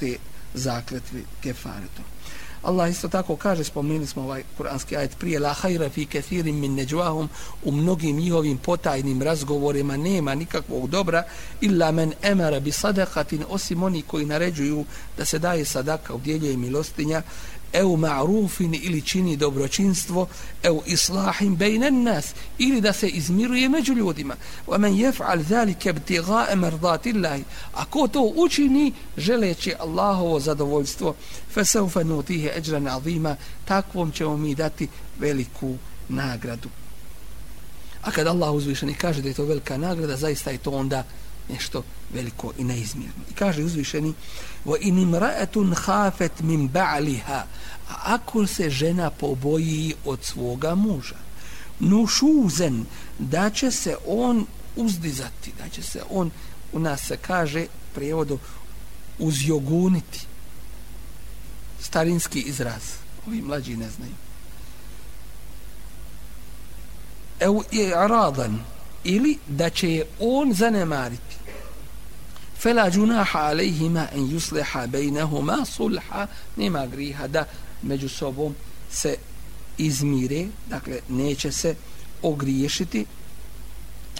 te zakletve kefaretom. Allah isto tako kaže, spomenuli smo ovaj kuranski ajet prije, la hajra fi kathirin min neđuahum, u mnogim njihovim potajnim razgovorima nema nikakvog dobra, illa men emara bi sadakatin, osim oni koji naređuju da se daje sadaka, udjeljuje milostinja, eu ma'rufin ili čini dobročinstvo eu islahim bejnen nas ili da se izmiruje među ljudima. Wa men jef'al zalike ibtiga'a a ko to učini želeći Allahovo zadovoljstvo fesaufa nutihe eđran azima takvom ćemo mi dati veliku nagradu. A kad Allah uzvišeni kaže da je to velika nagrada zaista je to onda nešto veliko i neizmjerno. I kaže uzvišeni wa in imra'atun khafat min ba'liha a ako se žena poboji od svoga muža nušuzen da će se on uzdizati da će se on u nas se kaže prijevodu uzjoguniti. Starinski izraz ovi mlađi ne znaju. Evo je radan ili da će je on zanemariti. Fela džunaha alejhima en yusliha bejnehuma sulha nema griha da među sobom se izmire dakle neće se ogriješiti.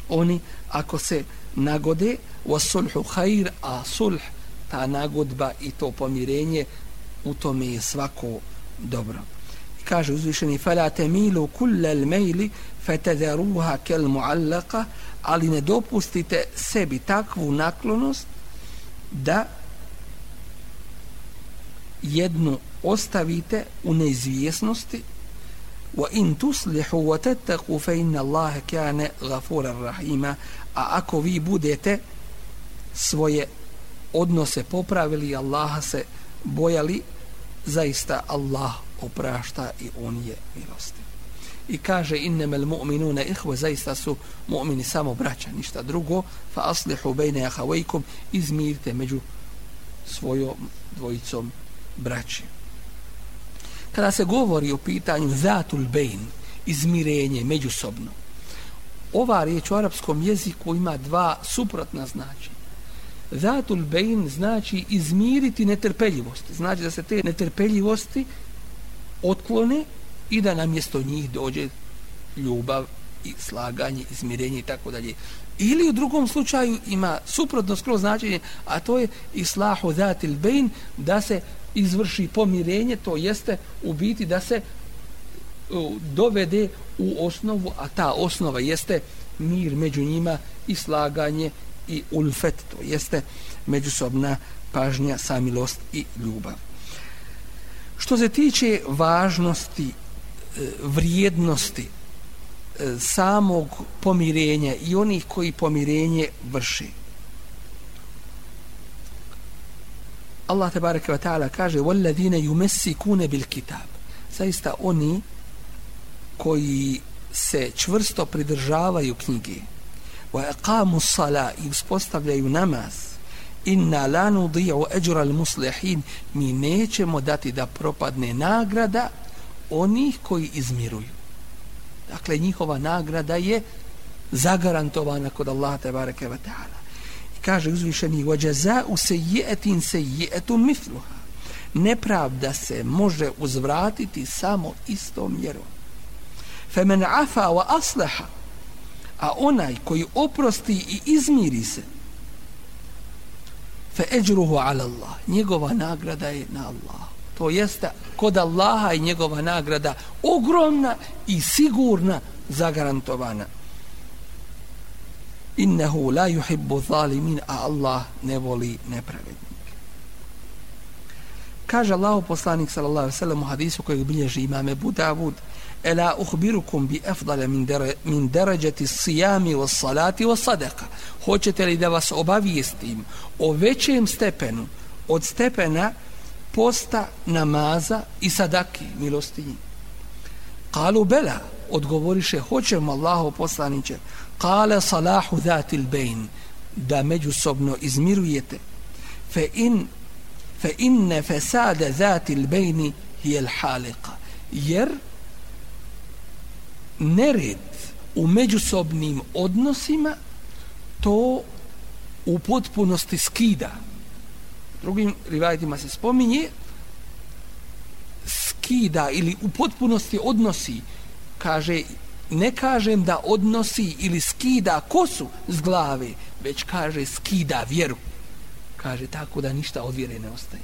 Oni ako se nagode wa sulhu khair a sulh ta nagodba i to pomirenje u tome je svako dobro. Kaže uzvišeni fala tamilu kull al mail fatadharuha kal muallaqa ali ne dopustite sebi takvu naklonost da jednu ostavite u neizvjesnosti. Wa in tuslihu wa tattaqu fa inna Allaha kana ghafurar rahima. A ako vi budete svoje odnose popravili Allaha se bojali zaista Allah oprašta i on je milostiv. I kaže innamal mu'minuna ihwa zaista su mu'mini samo braća ništa drugo. Fa aslihu bayna akhawaykum izmirite među svojom dvojicom braći. kada se govori o pitanju zatul bejn, izmirenje međusobno ova riječ u arapskom jeziku ima dva suprotna značenja zatul bejn znači izmiriti netrpeljivost znači da se te netrpeljivosti otklone i da na mjesto njih dođe ljubav i slaganje, izmirenje i tako dalje. Ili u drugom slučaju ima suprotno skroz značenje, a to je islahu zatil bejn, da se izvrši pomirenje, to jeste u biti da se e, dovede u osnovu, a ta osnova jeste mir među njima i slaganje i ulfet, to jeste međusobna pažnja, samilost i ljubav. Što se tiče važnosti e, vrijednosti e, samog pomirenja i onih koji pomirenje vrši. Allah te bareke ve taala kaže walladine yumsikuna bil kitab. Zaista oni koji se čvrsto pridržavaju knjige wa aqamu sala i uspostavljaju namaz inna la nudi'u ajra al muslihin mi nećemo dati da propadne nagrada onih koji izmiruju. Dakle, njihova nagrada je zagarantovana kod Allaha te bareke ve taala. Kaže uzvišeni: "Wa jazaa'u sayyi'atin sayyi'atun mifluha. Nepravda se može uzvratiti samo istom mjerom. Femen afa wa asleha. a onaj koji oprosti i izmiri se fe eđruhu ala Allah njegova nagrada je na Allah to jeste kod Allaha i njegova nagrada ogromna i sigurna zagarantovana innehu la yuhibbu zalimin a Allah ne voli nepravednike. Kaže Allah poslanik sallallahu alaihi sallam u hadisu kojeg bilježi imame Budavud ela uhbirukum bi afdala min, dere, min deređati sijami wa salati wa sadaka hoćete li da vas obavijestim o većem stepenu od stepena posta, namaza i sadaki, milostinji. Kalu bela, odgovoriše, hoćemo Allaho poslaniće, kale salahu dhatil bejn, da međusobno izmirujete, fe in fe inne fesade dhatil bejni hijel halika, jer nered u međusobnim odnosima to u potpunosti skida. Drugim rivajetima se spominje skida ili u potpunosti odnosi kaže ne kažem da odnosi ili skida kosu s glave već kaže skida vjeru. Kaže tako da ništa od vjere ne ostaje.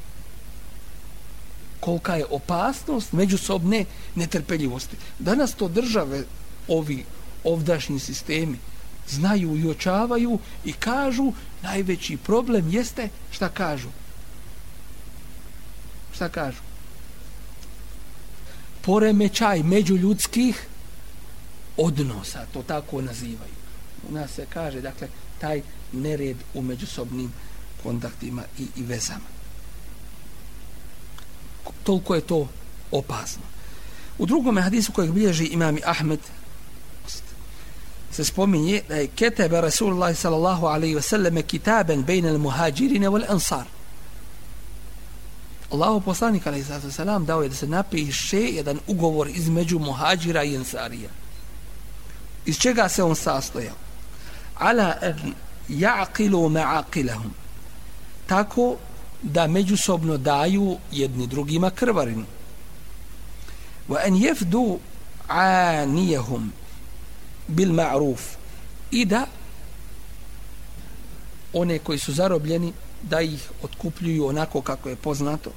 Kolika je opasnost međusobne netrpeljivosti. Danas to države ovi ovdašnji sistemi znaju i očavaju i kažu najveći problem jeste šta kažu. Šta kažu? Poremećaj međuljudskih odnosa to tako nazivaju. U nas se kaže dakle taj nered u međusobnim kontaktima i, i vezama. Toliko je to opasno. U drugom hadisu kojeg bilježi imami Ahmed se spominje da je ketebe Rasulullah sallallahu alaihi ve selleme kitaben bejna muhađirine wal ansar. Allahu poslanik alaihi wa sallam dao je da se napiše jedan ugovor između muhađira i ansarija iz čega se on sastojao ala an ya'qilu ma'aqilahum. Tako da međusobno daju jedni drugima krvarinu wa an yafdu aniyahum bil ma'ruf. I da one koji su zarobljeni da ih otkupljuju onako kako je poznato.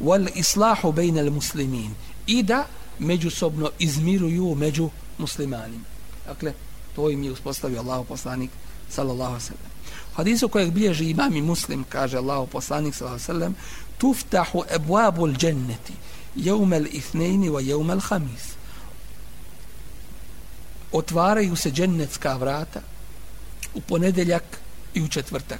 Wal islahu bejna muslimin. I da međusobno izmiruju među muslimanima. dakle to im je uspostavio Allah poslanik sallallahu alaihi sallam hadisu kojeg bilježi imam i muslim kaže Allah poslanik sallallahu alaihi sallam tuftahu ebuabu al dženneti jevme al ithnejni wa jevme al hamis otvaraju se džennetska vrata u ponedeljak i u četvrtak.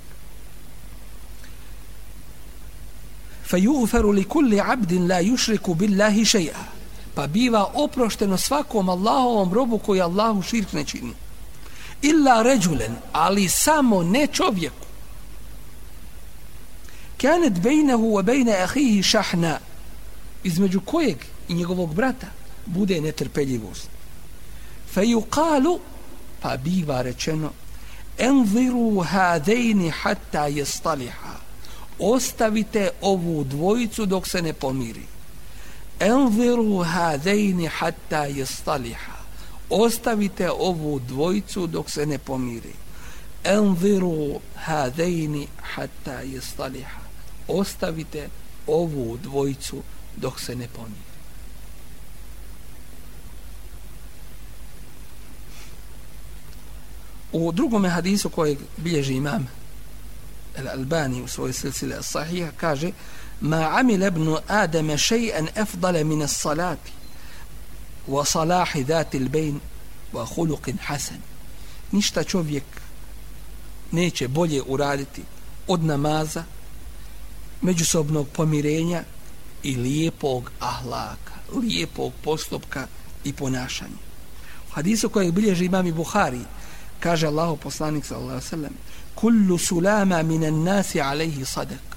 فَيُغْفَرُ لِكُلِّ عَبْدٍ لَا يُشْرِكُ بِاللَّهِ شَيْئًا Pa biva oprošteno svakom Allahovom robu koji Allahu širk ne čini. Illa ređulen, ali samo ne čovjeku. Kanet bejnehu wa bejne ahihi šahna, između kojeg i njegovog brata bude netrpeljivost fejukalu pa biva rečeno enziru hadejni hatta jestaliha ostavite ovu dvojicu dok se ne pomiri enziru hadejni hatta jestaliha. Ostavite ovu dvojicu dok se ne pomiri. Enziru hadejni hatta jestaliha. Ostavite ovu dvojicu dok se ne pomiri. U drugom hadisu kojeg bilježi imam Al-Albani u svojoj silsile sahih kaže ما عمل ابن آدم شيئا أفضل من الصلاة وصلاح ذات البين وخلق حسن ništa čovjek neće bolje uraditi od namaza međusobnog pomirenja i lijepog ahlaka lijepog postupka i ponašanja. U hadisu kojeg bilježi imam i Buhari kaže Allah poslanik sallallahu alejhi ve sellem kullu sulama minan nasi alayhi sadaq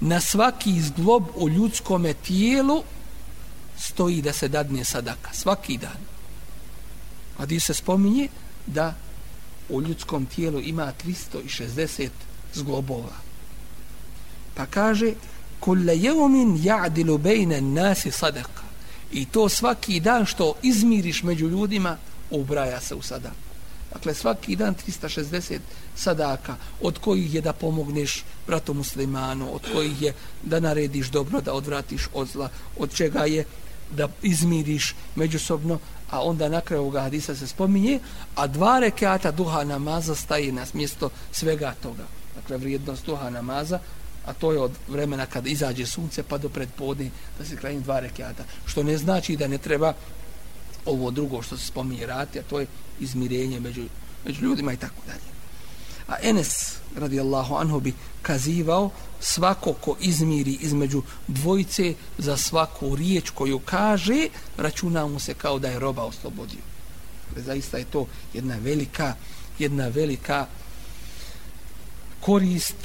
na svaki zglob u ljudskom tijelu stoji da se dadne sadaka svaki dan. A di se spominje da u ljudskom tijelu ima 360 zglobova. Pa kaže kulle jeumin ya'dilu bejne an-nasi sadaqa i to svaki dan što izmiriš među ljudima ubraja se u sadaku Dakle, svaki dan 360 sadaka, od kojih je da pomogneš bratu muslimanu, od kojih je da narediš dobro, da odvratiš od zla, od čega je da izmiriš međusobno, a onda na kraju ovoga hadisa se spominje, a dva rekata duha namaza staje na mjesto svega toga. Dakle, vrijednost duha namaza, a to je od vremena kad izađe sunce pa do predpodne da se krajim dva rekiata. Što ne znači da ne treba ovo drugo što se spominje rati, a to je izmirenje među, među ljudima i tako dalje. A Enes, radijallahu anhu, bi kazivao svako ko izmiri između dvojice za svaku riječ koju kaže, računa mu se kao da je roba oslobodio. Zaista je to jedna velika, jedna velika korist,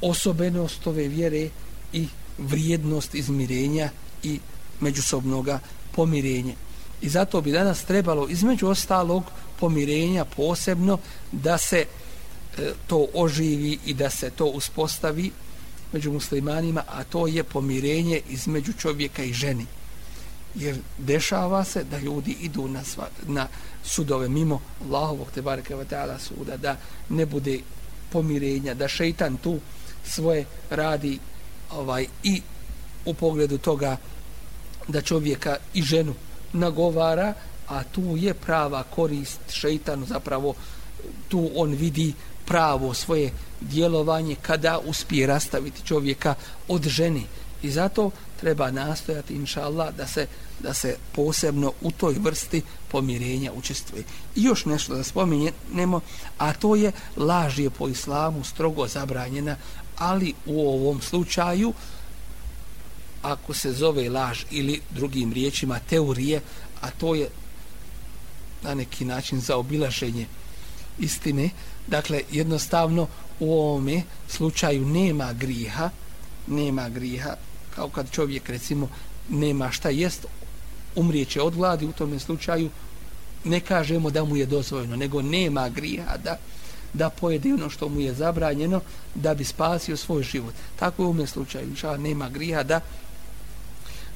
osobenost ove vjere i vrijednost izmirenja i međusobnoga pomirenja. I zato bi danas trebalo između ostalog pomirenja posebno da se e, to oživi i da se to uspostavi među muslimanima, a to je pomirenje između čovjeka i ženi. jer dešava se da ljudi idu na, sva, na sudove mimo Allahovog te bareke ve taala suda da ne bude pomirenja da šejtan tu svoje radi ovaj i u pogledu toga da čovjeka i ženu nagovara a tu je prava korist šeitanu zapravo tu on vidi pravo svoje djelovanje kada uspije rastaviti čovjeka od žene i zato treba nastojati inša Allah da se, da se posebno u toj vrsti pomirenja učestvuje. I još nešto da spominjemo, a to je laž je po islamu strogo zabranjena, ali u ovom slučaju ako se zove laž ili drugim riječima teorije, a to je na neki način za obilaženje istine, dakle jednostavno u ovome slučaju nema griha, nema griha, kao kad čovjek recimo nema šta jest, umrijeće od gladi u tome slučaju, ne kažemo da mu je dozvoljeno, nego nema griha da, da pojede ono što mu je zabranjeno da bi spasio svoj život. Tako u ovom slučaju, inša, nema griha da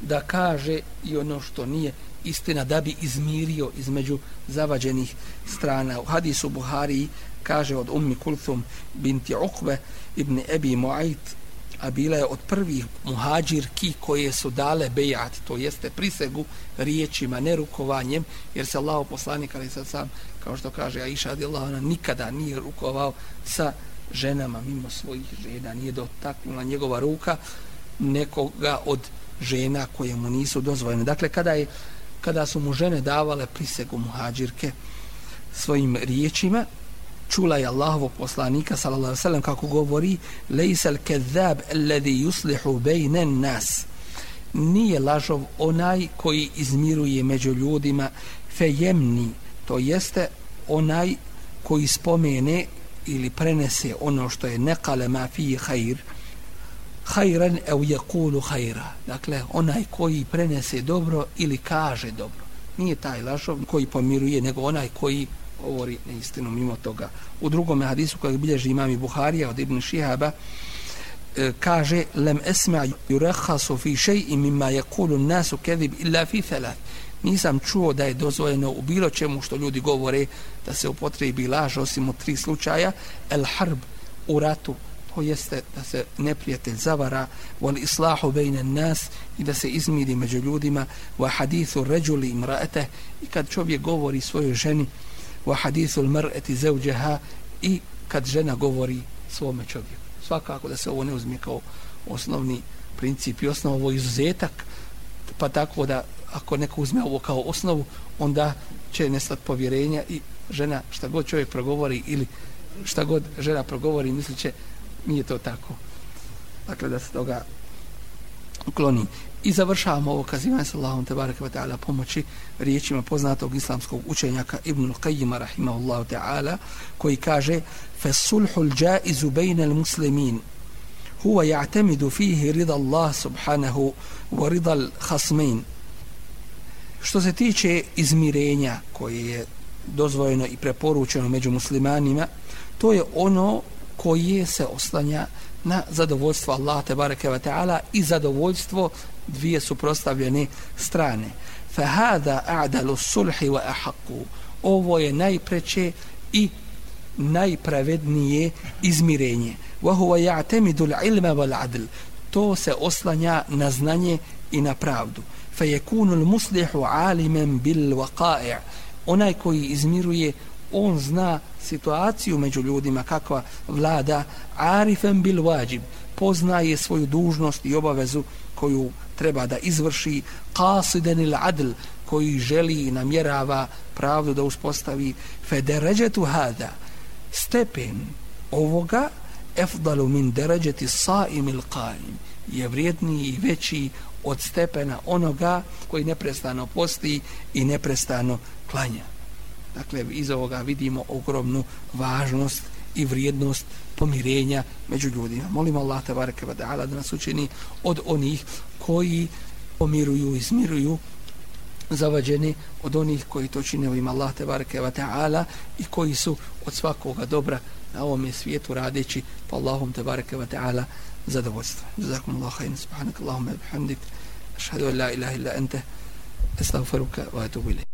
da kaže i ono što nije istina da bi izmirio između zavađenih strana. U hadisu Buhari kaže od ummi Kulthum binti Uqbe ibn Ebi Mu'ajt a bila je od prvih muhađirki koje su dale bejat, to jeste prisegu riječima, ne rukovanjem, jer se Allah poslanik, ali sad sam, kao što kaže Aisha Allah, ona nikada nije rukovao sa ženama mimo svojih žena, nije dotaknula njegova ruka nekoga od žena koje mu nisu dozvoljene. Dakle, kada, je, kada su mu žene davale prisegu muhađirke svojim riječima, čula je Allahovo poslanika sallallahu alejhi ve sellem kako govori lejsal kezab alladhi yuslihu bayna nas. Nije lažov onaj koji izmiruje među ljudima fejemni to jeste onaj koji spomene ili prenese ono što je nekale ma fi khair hajran au yaqulu hajra. dakle onaj koji prenese dobro ili kaže dobro nije taj lažov koji pomiruje nego onaj koji govori neistinu mimo toga. U drugom hadisu kojeg bilježi imam i Buharija od Ibn Šihaba, e, kaže lem esma yurakhasu fi shay'in mimma yaqulu an-nasu kadhib illa fi thalath nisam čuo da je dozvoljeno u bilo čemu što ljudi govore da se upotrebi laž osim u tri slučaja el harb u ratu to jeste da se neprijatelj zavara wal islahu bejne nas i da se izmiri među ljudima wa hadithu ređuli imraete i kad čovjek govori svojoj ženi wa hadithu mar'ati zawjaha i kad žena govori svome čovjeku. Svakako da se ovo ne uzme kao osnovni princip i osnov ovo izuzetak, pa tako da ako neko uzme ovo kao osnovu, onda će nestati povjerenja i žena šta god čovjek progovori ili šta god žena progovori misliće nije to tako. Dakle da se toga ukloni. I završavamo ovo kazivanje sa Allahom te baraka wa ta'ala pomoći riječima poznatog islamskog učenjaka Ibn Al-Qayyima rahimahullahu ta'ala koji kaže فَالصُلْحُ الْجَائِزُ بَيْنَ الْمُسْلِمِينَ هو يعتمد فيه رضا الله سبحانه ورضا الخصمين što se tiče izmirenja koje je dozvojeno i preporučeno među muslimanima to je ono koje se oslanja na zadovoljstvo Allaha te bareke ve taala i zadovoljstvo dvije suprotstavljene strane. Fa hada a'dalu sulhi wa ahqqu. Ovo je najpreče i najpravednije izmirenje. Wa huwa ya'tamidu al-ilma wal 'adl to se oslanja na znanje i na pravdu. Fa yakunu al-muslihu 'aliman bil waqa'i' onaj koji izmiruje on zna situaciju među ljudima kakva vlada arifem bil wajib. Poznaje svoju dužnost i obavezu koju treba da izvrši. Qasidan il adl koji želi i namjerava pravdu da uspostavi. Federeđetu hada stepen ovoga efdalu min deređeti saim il qaim je vrijedniji i veći od stepena onoga koji neprestano posti i neprestano klanja. Dakle, iz ovoga vidimo ogromnu važnost i vrijednost pomirenja među ljudima. Molim Allah tabareke wa ta'ala da nas učini od onih koji pomiruju, i smiruju zavađeni od onih koji to čine u ima Allah tabareke ta'ala i koji su od svakoga dobra na ovom svijetu radeći pa Allahom tabareke wa ta'ala zadovoljstvo. Jazakum Allah subhanak Allahumma bihamdik, ashadu an la ilaha illa anta astaghfiruka wa atubu ilaih.